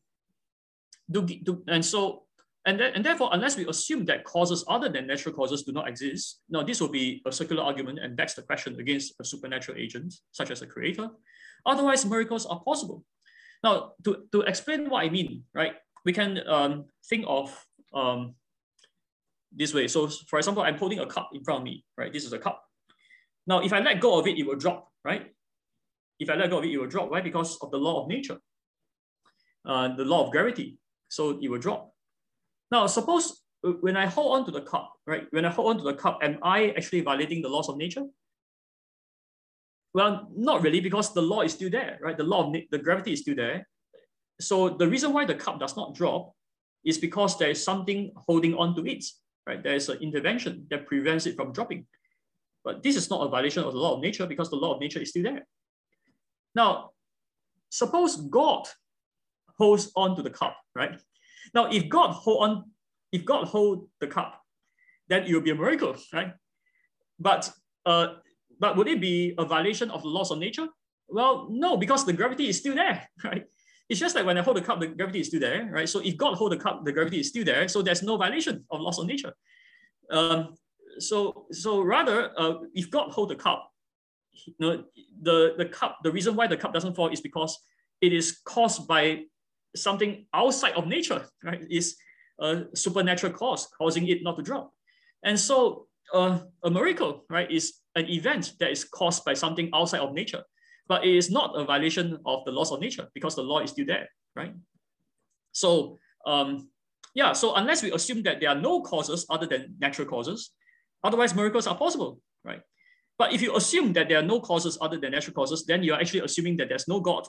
do, do, and so, and, that, and therefore, unless we assume that causes other than natural causes do not exist, now this will be a circular argument and begs the question against a supernatural agent, such as a creator. Otherwise, miracles are possible. Now, to, to explain what I mean, right, we can um, think of um, this way. So for example, I'm holding a cup in front of me, right? This is a cup. Now, if I let go of it, it will drop, right? If I let go of it, it will drop. Why? Because of the law of nature, uh, the law of gravity. So it will drop. Now, suppose uh, when I hold on to the cup, right? When I hold on to the cup, am I actually violating the laws of nature? Well, not really, because the law is still there, right? The law of the gravity is still there. So the reason why the cup does not drop is because there is something holding on to it right? There is an intervention that prevents it from dropping. But this is not a violation of the law of nature because the law of nature is still there. Now, suppose God holds on to the cup, right? Now, if God hold on, if God hold the cup, then it will be a miracle, right? But uh, but would it be a violation of the laws of nature? Well, no, because the gravity is still there, (laughs) right? It's just like when I hold the cup, the gravity is still there, right? So if God hold the cup, the gravity is still there. So there's no violation of laws of nature. Um, so so rather, uh, if God hold the cup, you know, the, the cup, the reason why the cup doesn't fall is because it is caused by something outside of nature, right? Is a supernatural cause causing it not to drop. And so uh, a miracle, right, is an event that is caused by something outside of nature but it is not a violation of the laws of nature because the law is still there, right? So um, yeah, so unless we assume that there are no causes other than natural causes, otherwise miracles are possible, right? But if you assume that there are no causes other than natural causes, then you're actually assuming that there's no God,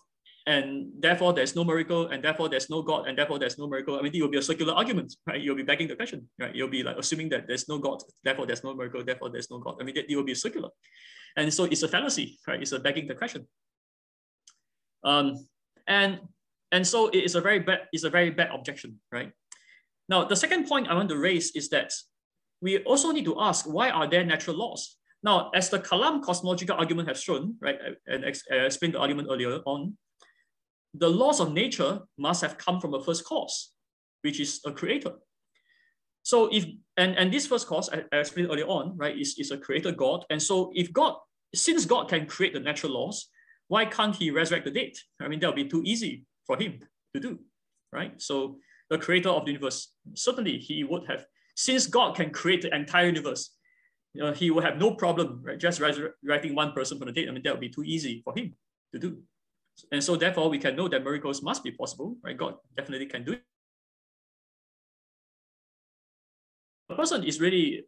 and therefore there's no miracle, and therefore there's no God, and therefore there's no miracle. I mean, it will be a circular argument, right? You'll be begging the question, right? You'll be like assuming that there's no God, therefore there's no miracle, therefore there's no God. I mean, it will be circular. And so it's a fallacy, right? It's a begging the question. Um, and, and so it is a very bad, it's a very bad objection, right? Now, the second point I want to raise is that we also need to ask, why are there natural laws? Now, as the Kalam cosmological argument has shown, right, and I explained the argument earlier on, the laws of nature must have come from a first cause, which is a creator. So if and and this first cause I, I explained earlier on, right, is, is a creator God. And so if God, since God can create the natural laws, why can't he resurrect the dead? I mean, that would be too easy for him to do, right? So the creator of the universe, certainly he would have, since God can create the entire universe, he would have no problem right, just resurrecting one person from the dead. I mean, that would be too easy for him to do. And so therefore we can know that miracles must be possible, right? God definitely can do it. a person is really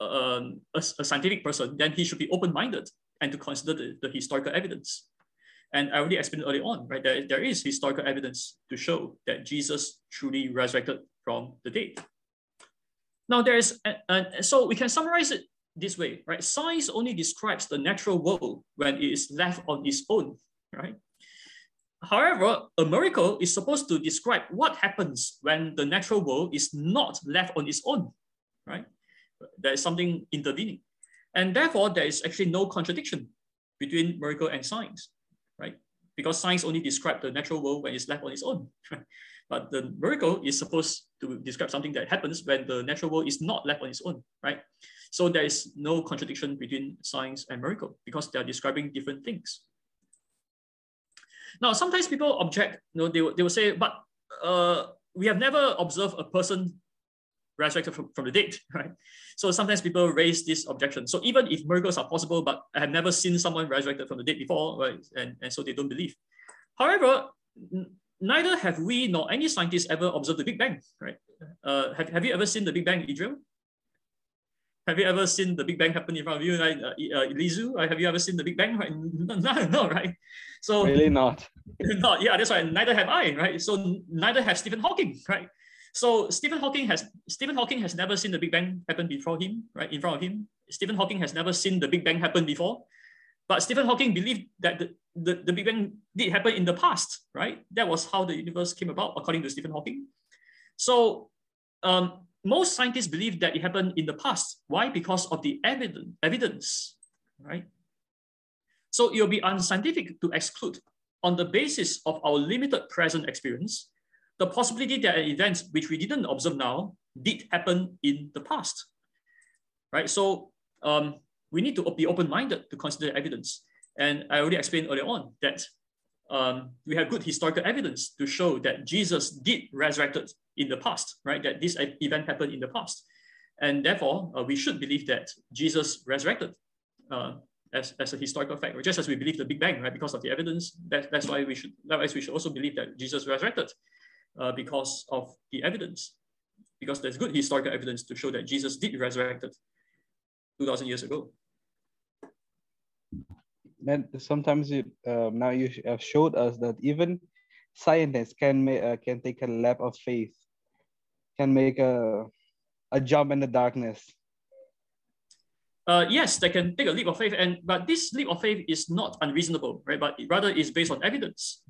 um, a, a, scientific person, then he should be open-minded and to consider the, the, historical evidence. And I already explained early on, right, that there is historical evidence to show that Jesus truly resurrected from the dead. Now there is, and so we can summarize it this way, right? Science only describes the natural world when it is left on its own, right? However, a miracle is supposed to describe what happens when the natural world is not left on its own, right? There is something intervening. And therefore, there is actually no contradiction between miracle and science, right? Because science only describes the natural world when it's left on its own. (laughs) but the miracle is supposed to describe something that happens when the natural world is not left on its own, right? So there is no contradiction between science and miracle because they are describing different things. Now, sometimes people object, you know, they, they will say, but uh, we have never observed a person resurrected from, from the dead, (laughs) right? So sometimes people raise this objection. So even if miracles are possible, but I have never seen someone resurrected from the dead before, right? And, and so they don't believe. However, neither have we nor any scientist ever observed the Big Bang, right? Uh, have, have you ever seen the Big Bang, Idril? Have you ever seen the Big Bang happen in front of you, right? Uh, uh, Lizu, have you ever seen the Big Bang? (laughs) Right? No, no, right? So (laughs) really not. (laughs) not, yeah, that's right. Neither have I, right? So neither have Stephen Hawking, right? So Stephen Hawking has Stephen Hawking has never seen the Big Bang happen before him, right? In front of him. Stephen Hawking has never seen the Big Bang happen before. But Stephen Hawking believed that the, the, the Big Bang did happen in the past, right? That was how the universe came about, according to Stephen Hawking. So um, most scientists believe that it happened in the past. Why? Because of the evidence, right? So it will be unscientific to exclude, on the basis of our limited present experience, the possibility that an event which we didn't observe now did happen in the past, right? So um, we need to be open-minded to consider evidence. And I already explained earlier on that um, we have good historical evidence to show that Jesus did resurrected in the past, right? That this event happened in the past. And therefore, uh, we should believe that Jesus resurrected uh, as, as a historical fact, just as we believe the Big Bang, right? Because of the evidence, that, that's why we should, likewise, we should also believe that Jesus resurrected uh, because of the evidence, because there's good historical evidence to show that Jesus did resurrected 2000 years ago. Then sometimes you, uh, now you have showed us that even scientists can make uh, can take a leap of faith can make a, a jump in the darkness. Uh, yes, they can take a leap of faith, and but this leap of faith is not unreasonable, right? But rather is based on evidence,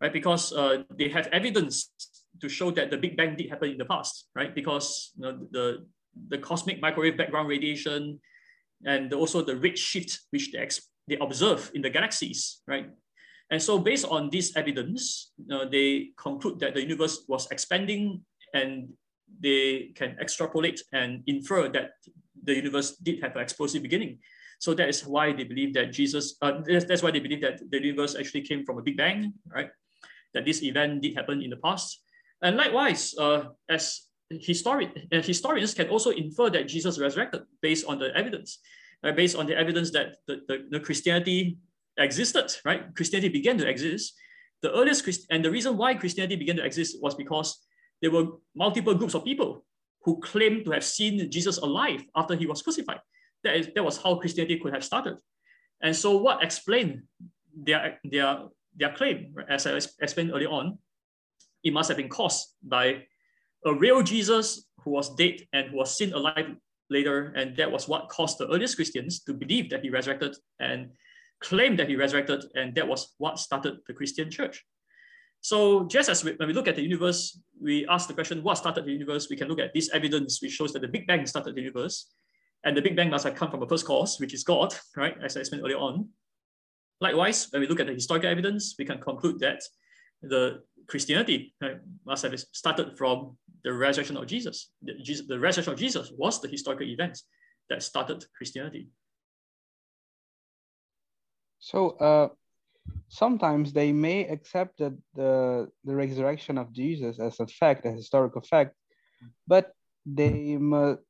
right? Because uh, they have evidence to show that the Big Bang did happen in the past, right? Because you know, the the cosmic microwave background radiation, and also the red shift which they they observe in the galaxies, right? And so based on this evidence, uh, they conclude that the universe was expanding and they can extrapolate and infer that the universe did have an explosive beginning. So that is why they believe that Jesus, uh, that's, that's why they believe that the universe actually came from a big bang, right? That this event did happen in the past. And likewise, uh, as historian, uh, historians can also infer that Jesus resurrected based on the evidence, uh, based on the evidence that the, the, the Christianity existed, right? Christianity began to exist. The earliest Christ and the reason why Christianity began to exist was because there were multiple groups of people who claimed to have seen Jesus alive after he was crucified. That, is, that was how Christianity could have started. And so what explained their, their, their claim, as I explained earlier on, it must have been caused by a real Jesus who was dead and who was seen alive later. And that was what caused the earliest Christians to believe that he resurrected and claim that he resurrected. And that was what started the Christian church. So just as we, when we look at the universe, we ask the question, what started the universe? We can look at this evidence which shows that the Big Bang started the universe. And the Big Bang must have come from a first cause, which is God, right? As I explained earlier on. Likewise, when we look at the historical evidence, we can conclude that the Christianity right, must have started from the resurrection of Jesus. The, Jesus. the resurrection of Jesus was the historical event that started Christianity. So uh, sometimes they may accept that the, the resurrection of Jesus as a fact, a historical fact, but they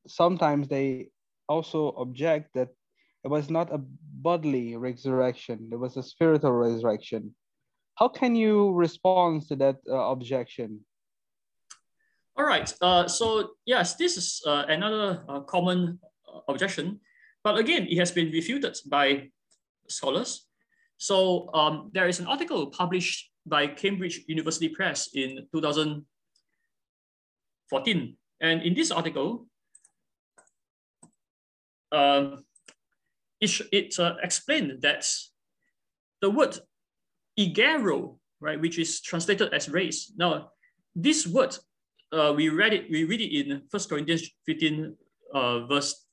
sometimes they also object that it was not a bodily resurrection, it was a spiritual resurrection. How can you respond to that uh, objection? All right. Uh, so yes, this is uh, another uh, common uh, objection, but again, it has been refuted by scholars so um, there is an article published by Cambridge University Press in 2014. And in this article, um, it, it uh, explained that the word igero, right, which is translated as race. Now, this word, uh, we read it, we read it in First Corinthians 15, uh, verse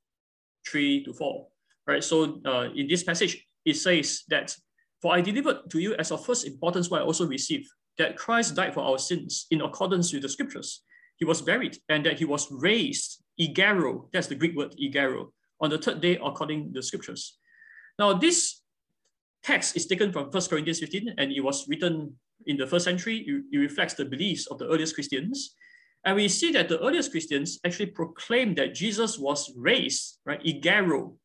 3 to 4. Right. So uh, in this passage, it says that for I delivered to you as of first importance what I also received, that Christ died for our sins in accordance with the scriptures. He was buried and that he was raised, egero, that's the Greek word, egero, on the third day according to the scriptures. Now, this text is taken from 1 Corinthians 15 and it was written in the first century. It reflects the beliefs of the earliest Christians. And we see that the earliest Christians actually proclaimed that Jesus was raised, right? Egero.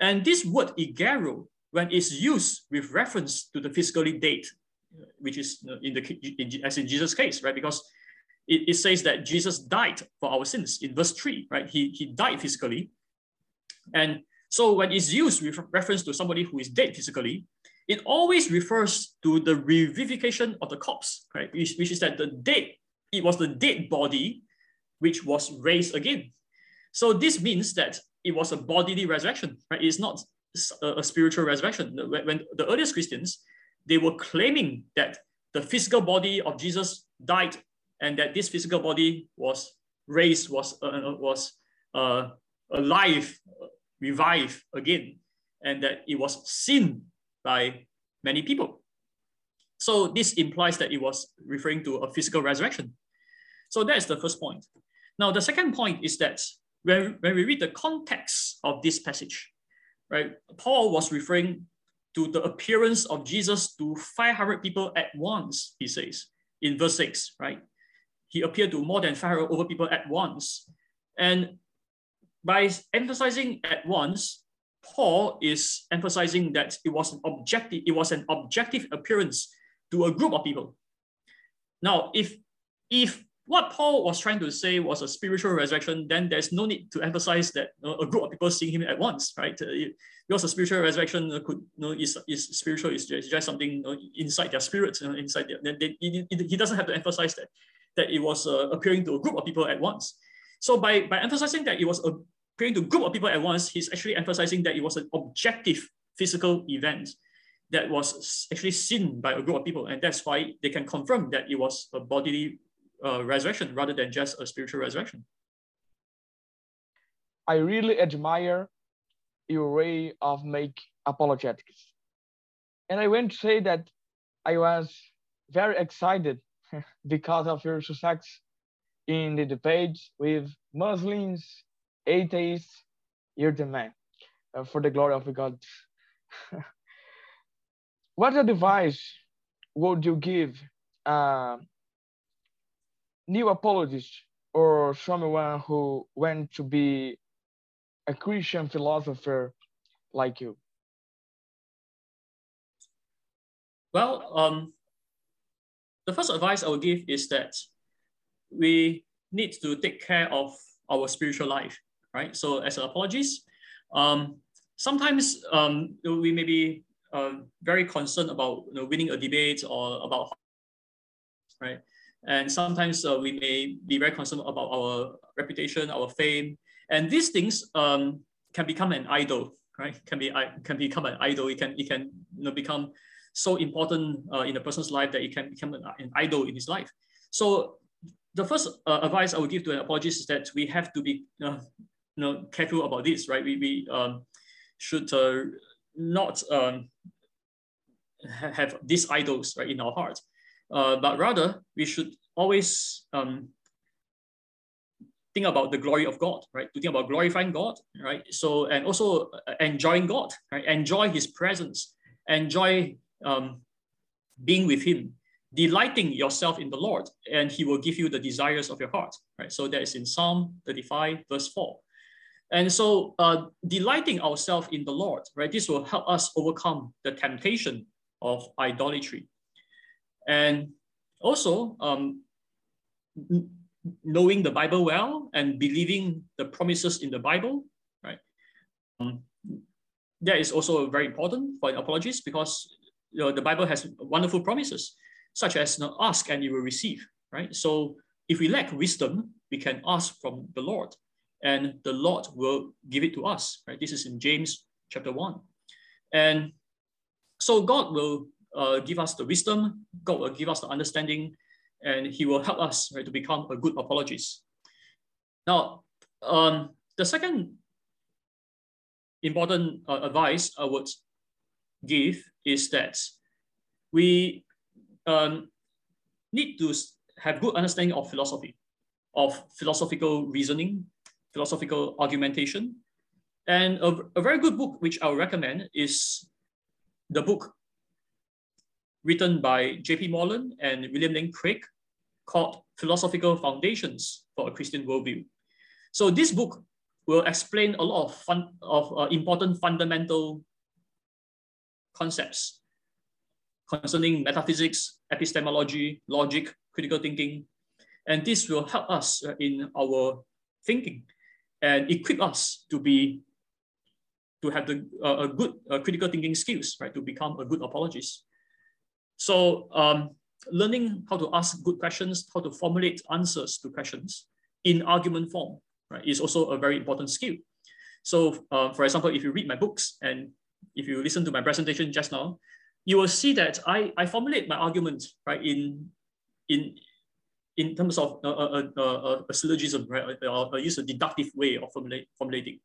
And this word egero, when it's used with reference to the physically date, which is in the in, as in Jesus' case, right? Because it, it says that Jesus died for our sins in verse 3, right? He, he died physically. And so when it's used with reference to somebody who is dead physically, it always refers to the revivification of the corpse, right? Which, which is that the dead, it was the dead body which was raised again. So this means that it was a bodily resurrection, right? It's not a, a spiritual resurrection. When, when the earliest Christians, they were claiming that the physical body of Jesus died and that this physical body was raised, was, uh, uh was uh, alive, revived again, and that it was seen by many people. So this implies that it was referring to a physical resurrection. So that's the first point. Now, the second point is that when, when we read the context of this passage, right, Paul was referring to the appearance of Jesus to 500 people at once, he says in verse 6, right? He appeared to more than 500 over people at once. And by emphasizing at once, Paul is emphasizing that it was an objective, it was an objective appearance to a group of people. Now, if if what Paul was trying to say was a spiritual resurrection, then there's no need to emphasize that a group of people seeing him at once, right? Uh, because a spiritual resurrection could, you know, is, is spiritual, is just, just something you know, inside their spirit, you know, inside their, they, he, he doesn't have to emphasize that, that it was uh, appearing to a group of people at once. So by, by emphasizing that it was appearing to a group of people at once, he's actually emphasizing that it was an objective physical event that was actually seen by a group of people. And that's why they can confirm that it was a bodily uh, resurrection rather than just a spiritual resurrection. I really admire your way of make apologetics. And I want to say that I was very excited (laughs) because of your success in the debate with Muslims, atheists, you're the man uh, for the glory of God. (laughs) what advice would you give uh, new apologist or someone who went to be a Christian philosopher like you? Well, um, the first advice I would give is that we need to take care of our spiritual life right? So as an apologist, um, sometimes um, we may be uh, very concerned about you know, winning a debate or about, right? And sometimes uh, we may be very concerned about our reputation, our fame, and these things um, can become an idol, right? Can be can become an idol. It can it can you know, become so important uh, in a person's life that it can become an, an idol in his life. So the first uh, advice I would give to an apologist is that we have to be uh, you know, careful about this, right? We, we um, should uh, not um, have these idols right in our heart, uh, but rather we should always um, think about the glory of God, right? To think about glorifying God, right? So and also uh, enjoying God, right? Enjoy His presence, enjoy um, being with Him, delighting yourself in the Lord, and He will give you the desires of your heart, right? So that is in Psalm 35, verse 4. And so uh, delighting ourselves in the Lord, right? This will help us overcome the temptation of idolatry. And also um, knowing the Bible well and believing the promises in the Bible, right? Um, that is also very important for an apologist because you know, the Bible has wonderful promises, such as you know, ask and you will receive, right? So if we lack wisdom, we can ask from the Lord and the Lord will give it to us, right? This is in James chapter 1. And so God will uh, give us the wisdom, God will give us the understanding, and He will help us right, to become a good apologist. Now, um, the second important uh, advice I would give is that we um, need to have good understanding of philosophy, of philosophical reasoning, philosophical argumentation. And a, a very good book which I would recommend is the book written by J.P. Moreland and William Lane Craig called Philosophical Foundations for a Christian Worldview. So this book will explain a lot of, fun, of uh, important fundamental concepts concerning metaphysics, epistemology, logic, critical thinking. And this will help us in our thinking and equip us to be to have the uh, a good uh, critical thinking skills, right, to become a good apologist. So um, learning how to ask good questions, how to formulate answers to questions in argument form, right, is also a very important skill. So, uh, for example, if you read my books and if you listen to my presentation just now, you will see that I, I formulate my argument right in in in terms of a, a, a, a syllogism, right? I, I use a deductive way of formulate, formulating.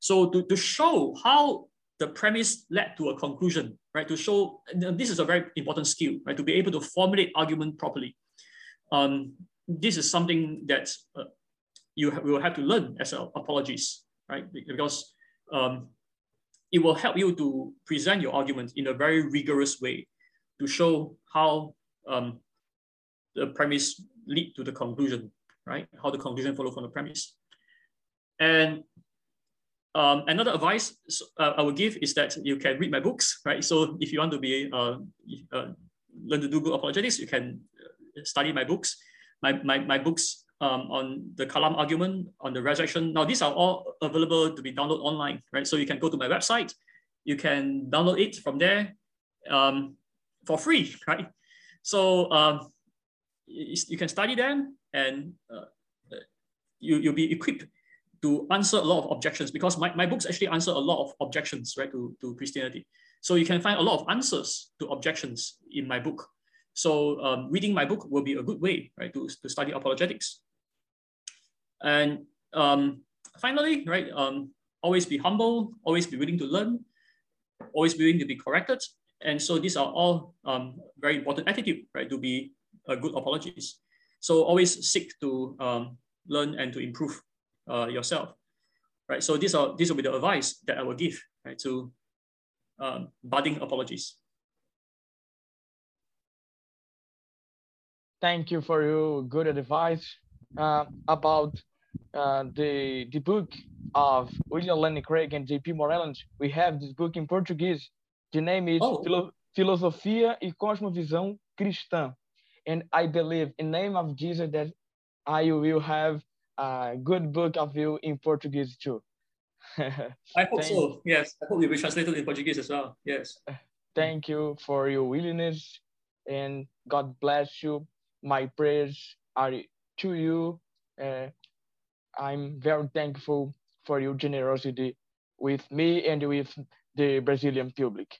So to, to show how the premise led to a conclusion, right? To show this is a very important skill, right? To be able to formulate argument properly. Um, this is something that uh, you will have to learn as an apologist, right? Because um, it will help you to present your argument in a very rigorous way to show how um, the premise lead to the conclusion, right? How the conclusion follow from the premise. And um, another advice uh, I would give is that you can read my books, right? So if you want to be uh, uh, learn to do good apologetics, you can uh, study my books. My, my, my books um, on the Kalam argument, on the resurrection. Now, these are all available to be downloaded online, right? So you can go to my website, you can download it from there um, for free, right? So um, you can study them and uh, you, you'll be equipped to answer a lot of objections because my, my books actually answer a lot of objections, right, to, to Christianity. So you can find a lot of answers to objections in my book. So um, reading my book will be a good way, right, to, to study apologetics. And um, finally, right, um, always be humble, always be willing to learn, always be willing to be corrected. And so these are all um, very important attitude, right, to be a good apologist. So always seek to um, learn and to improve uh, yourself, right? So these are these will be the advice that I will give, right, to um, budding apologies. Thank you for your good advice uh, about uh, the the book of William Lane Craig and J.P. Moreland. We have this book in Portuguese. The name is oh. Philo Filosofia e Cosmovisão Cristã. And I believe in name of Jesus that I will have a good book of you in Portuguese too. I hope so. Yes, I hope it will be translated in Portuguese as well. Yes. Thank you for your willingness and God bless you. My prayers are to you. Uh, I'm very thankful for your generosity with me and with the Brazilian public.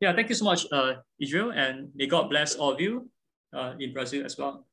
Yeah, thank you so much, uh, Israel, and may God bless all of you uh, in Brazil as well.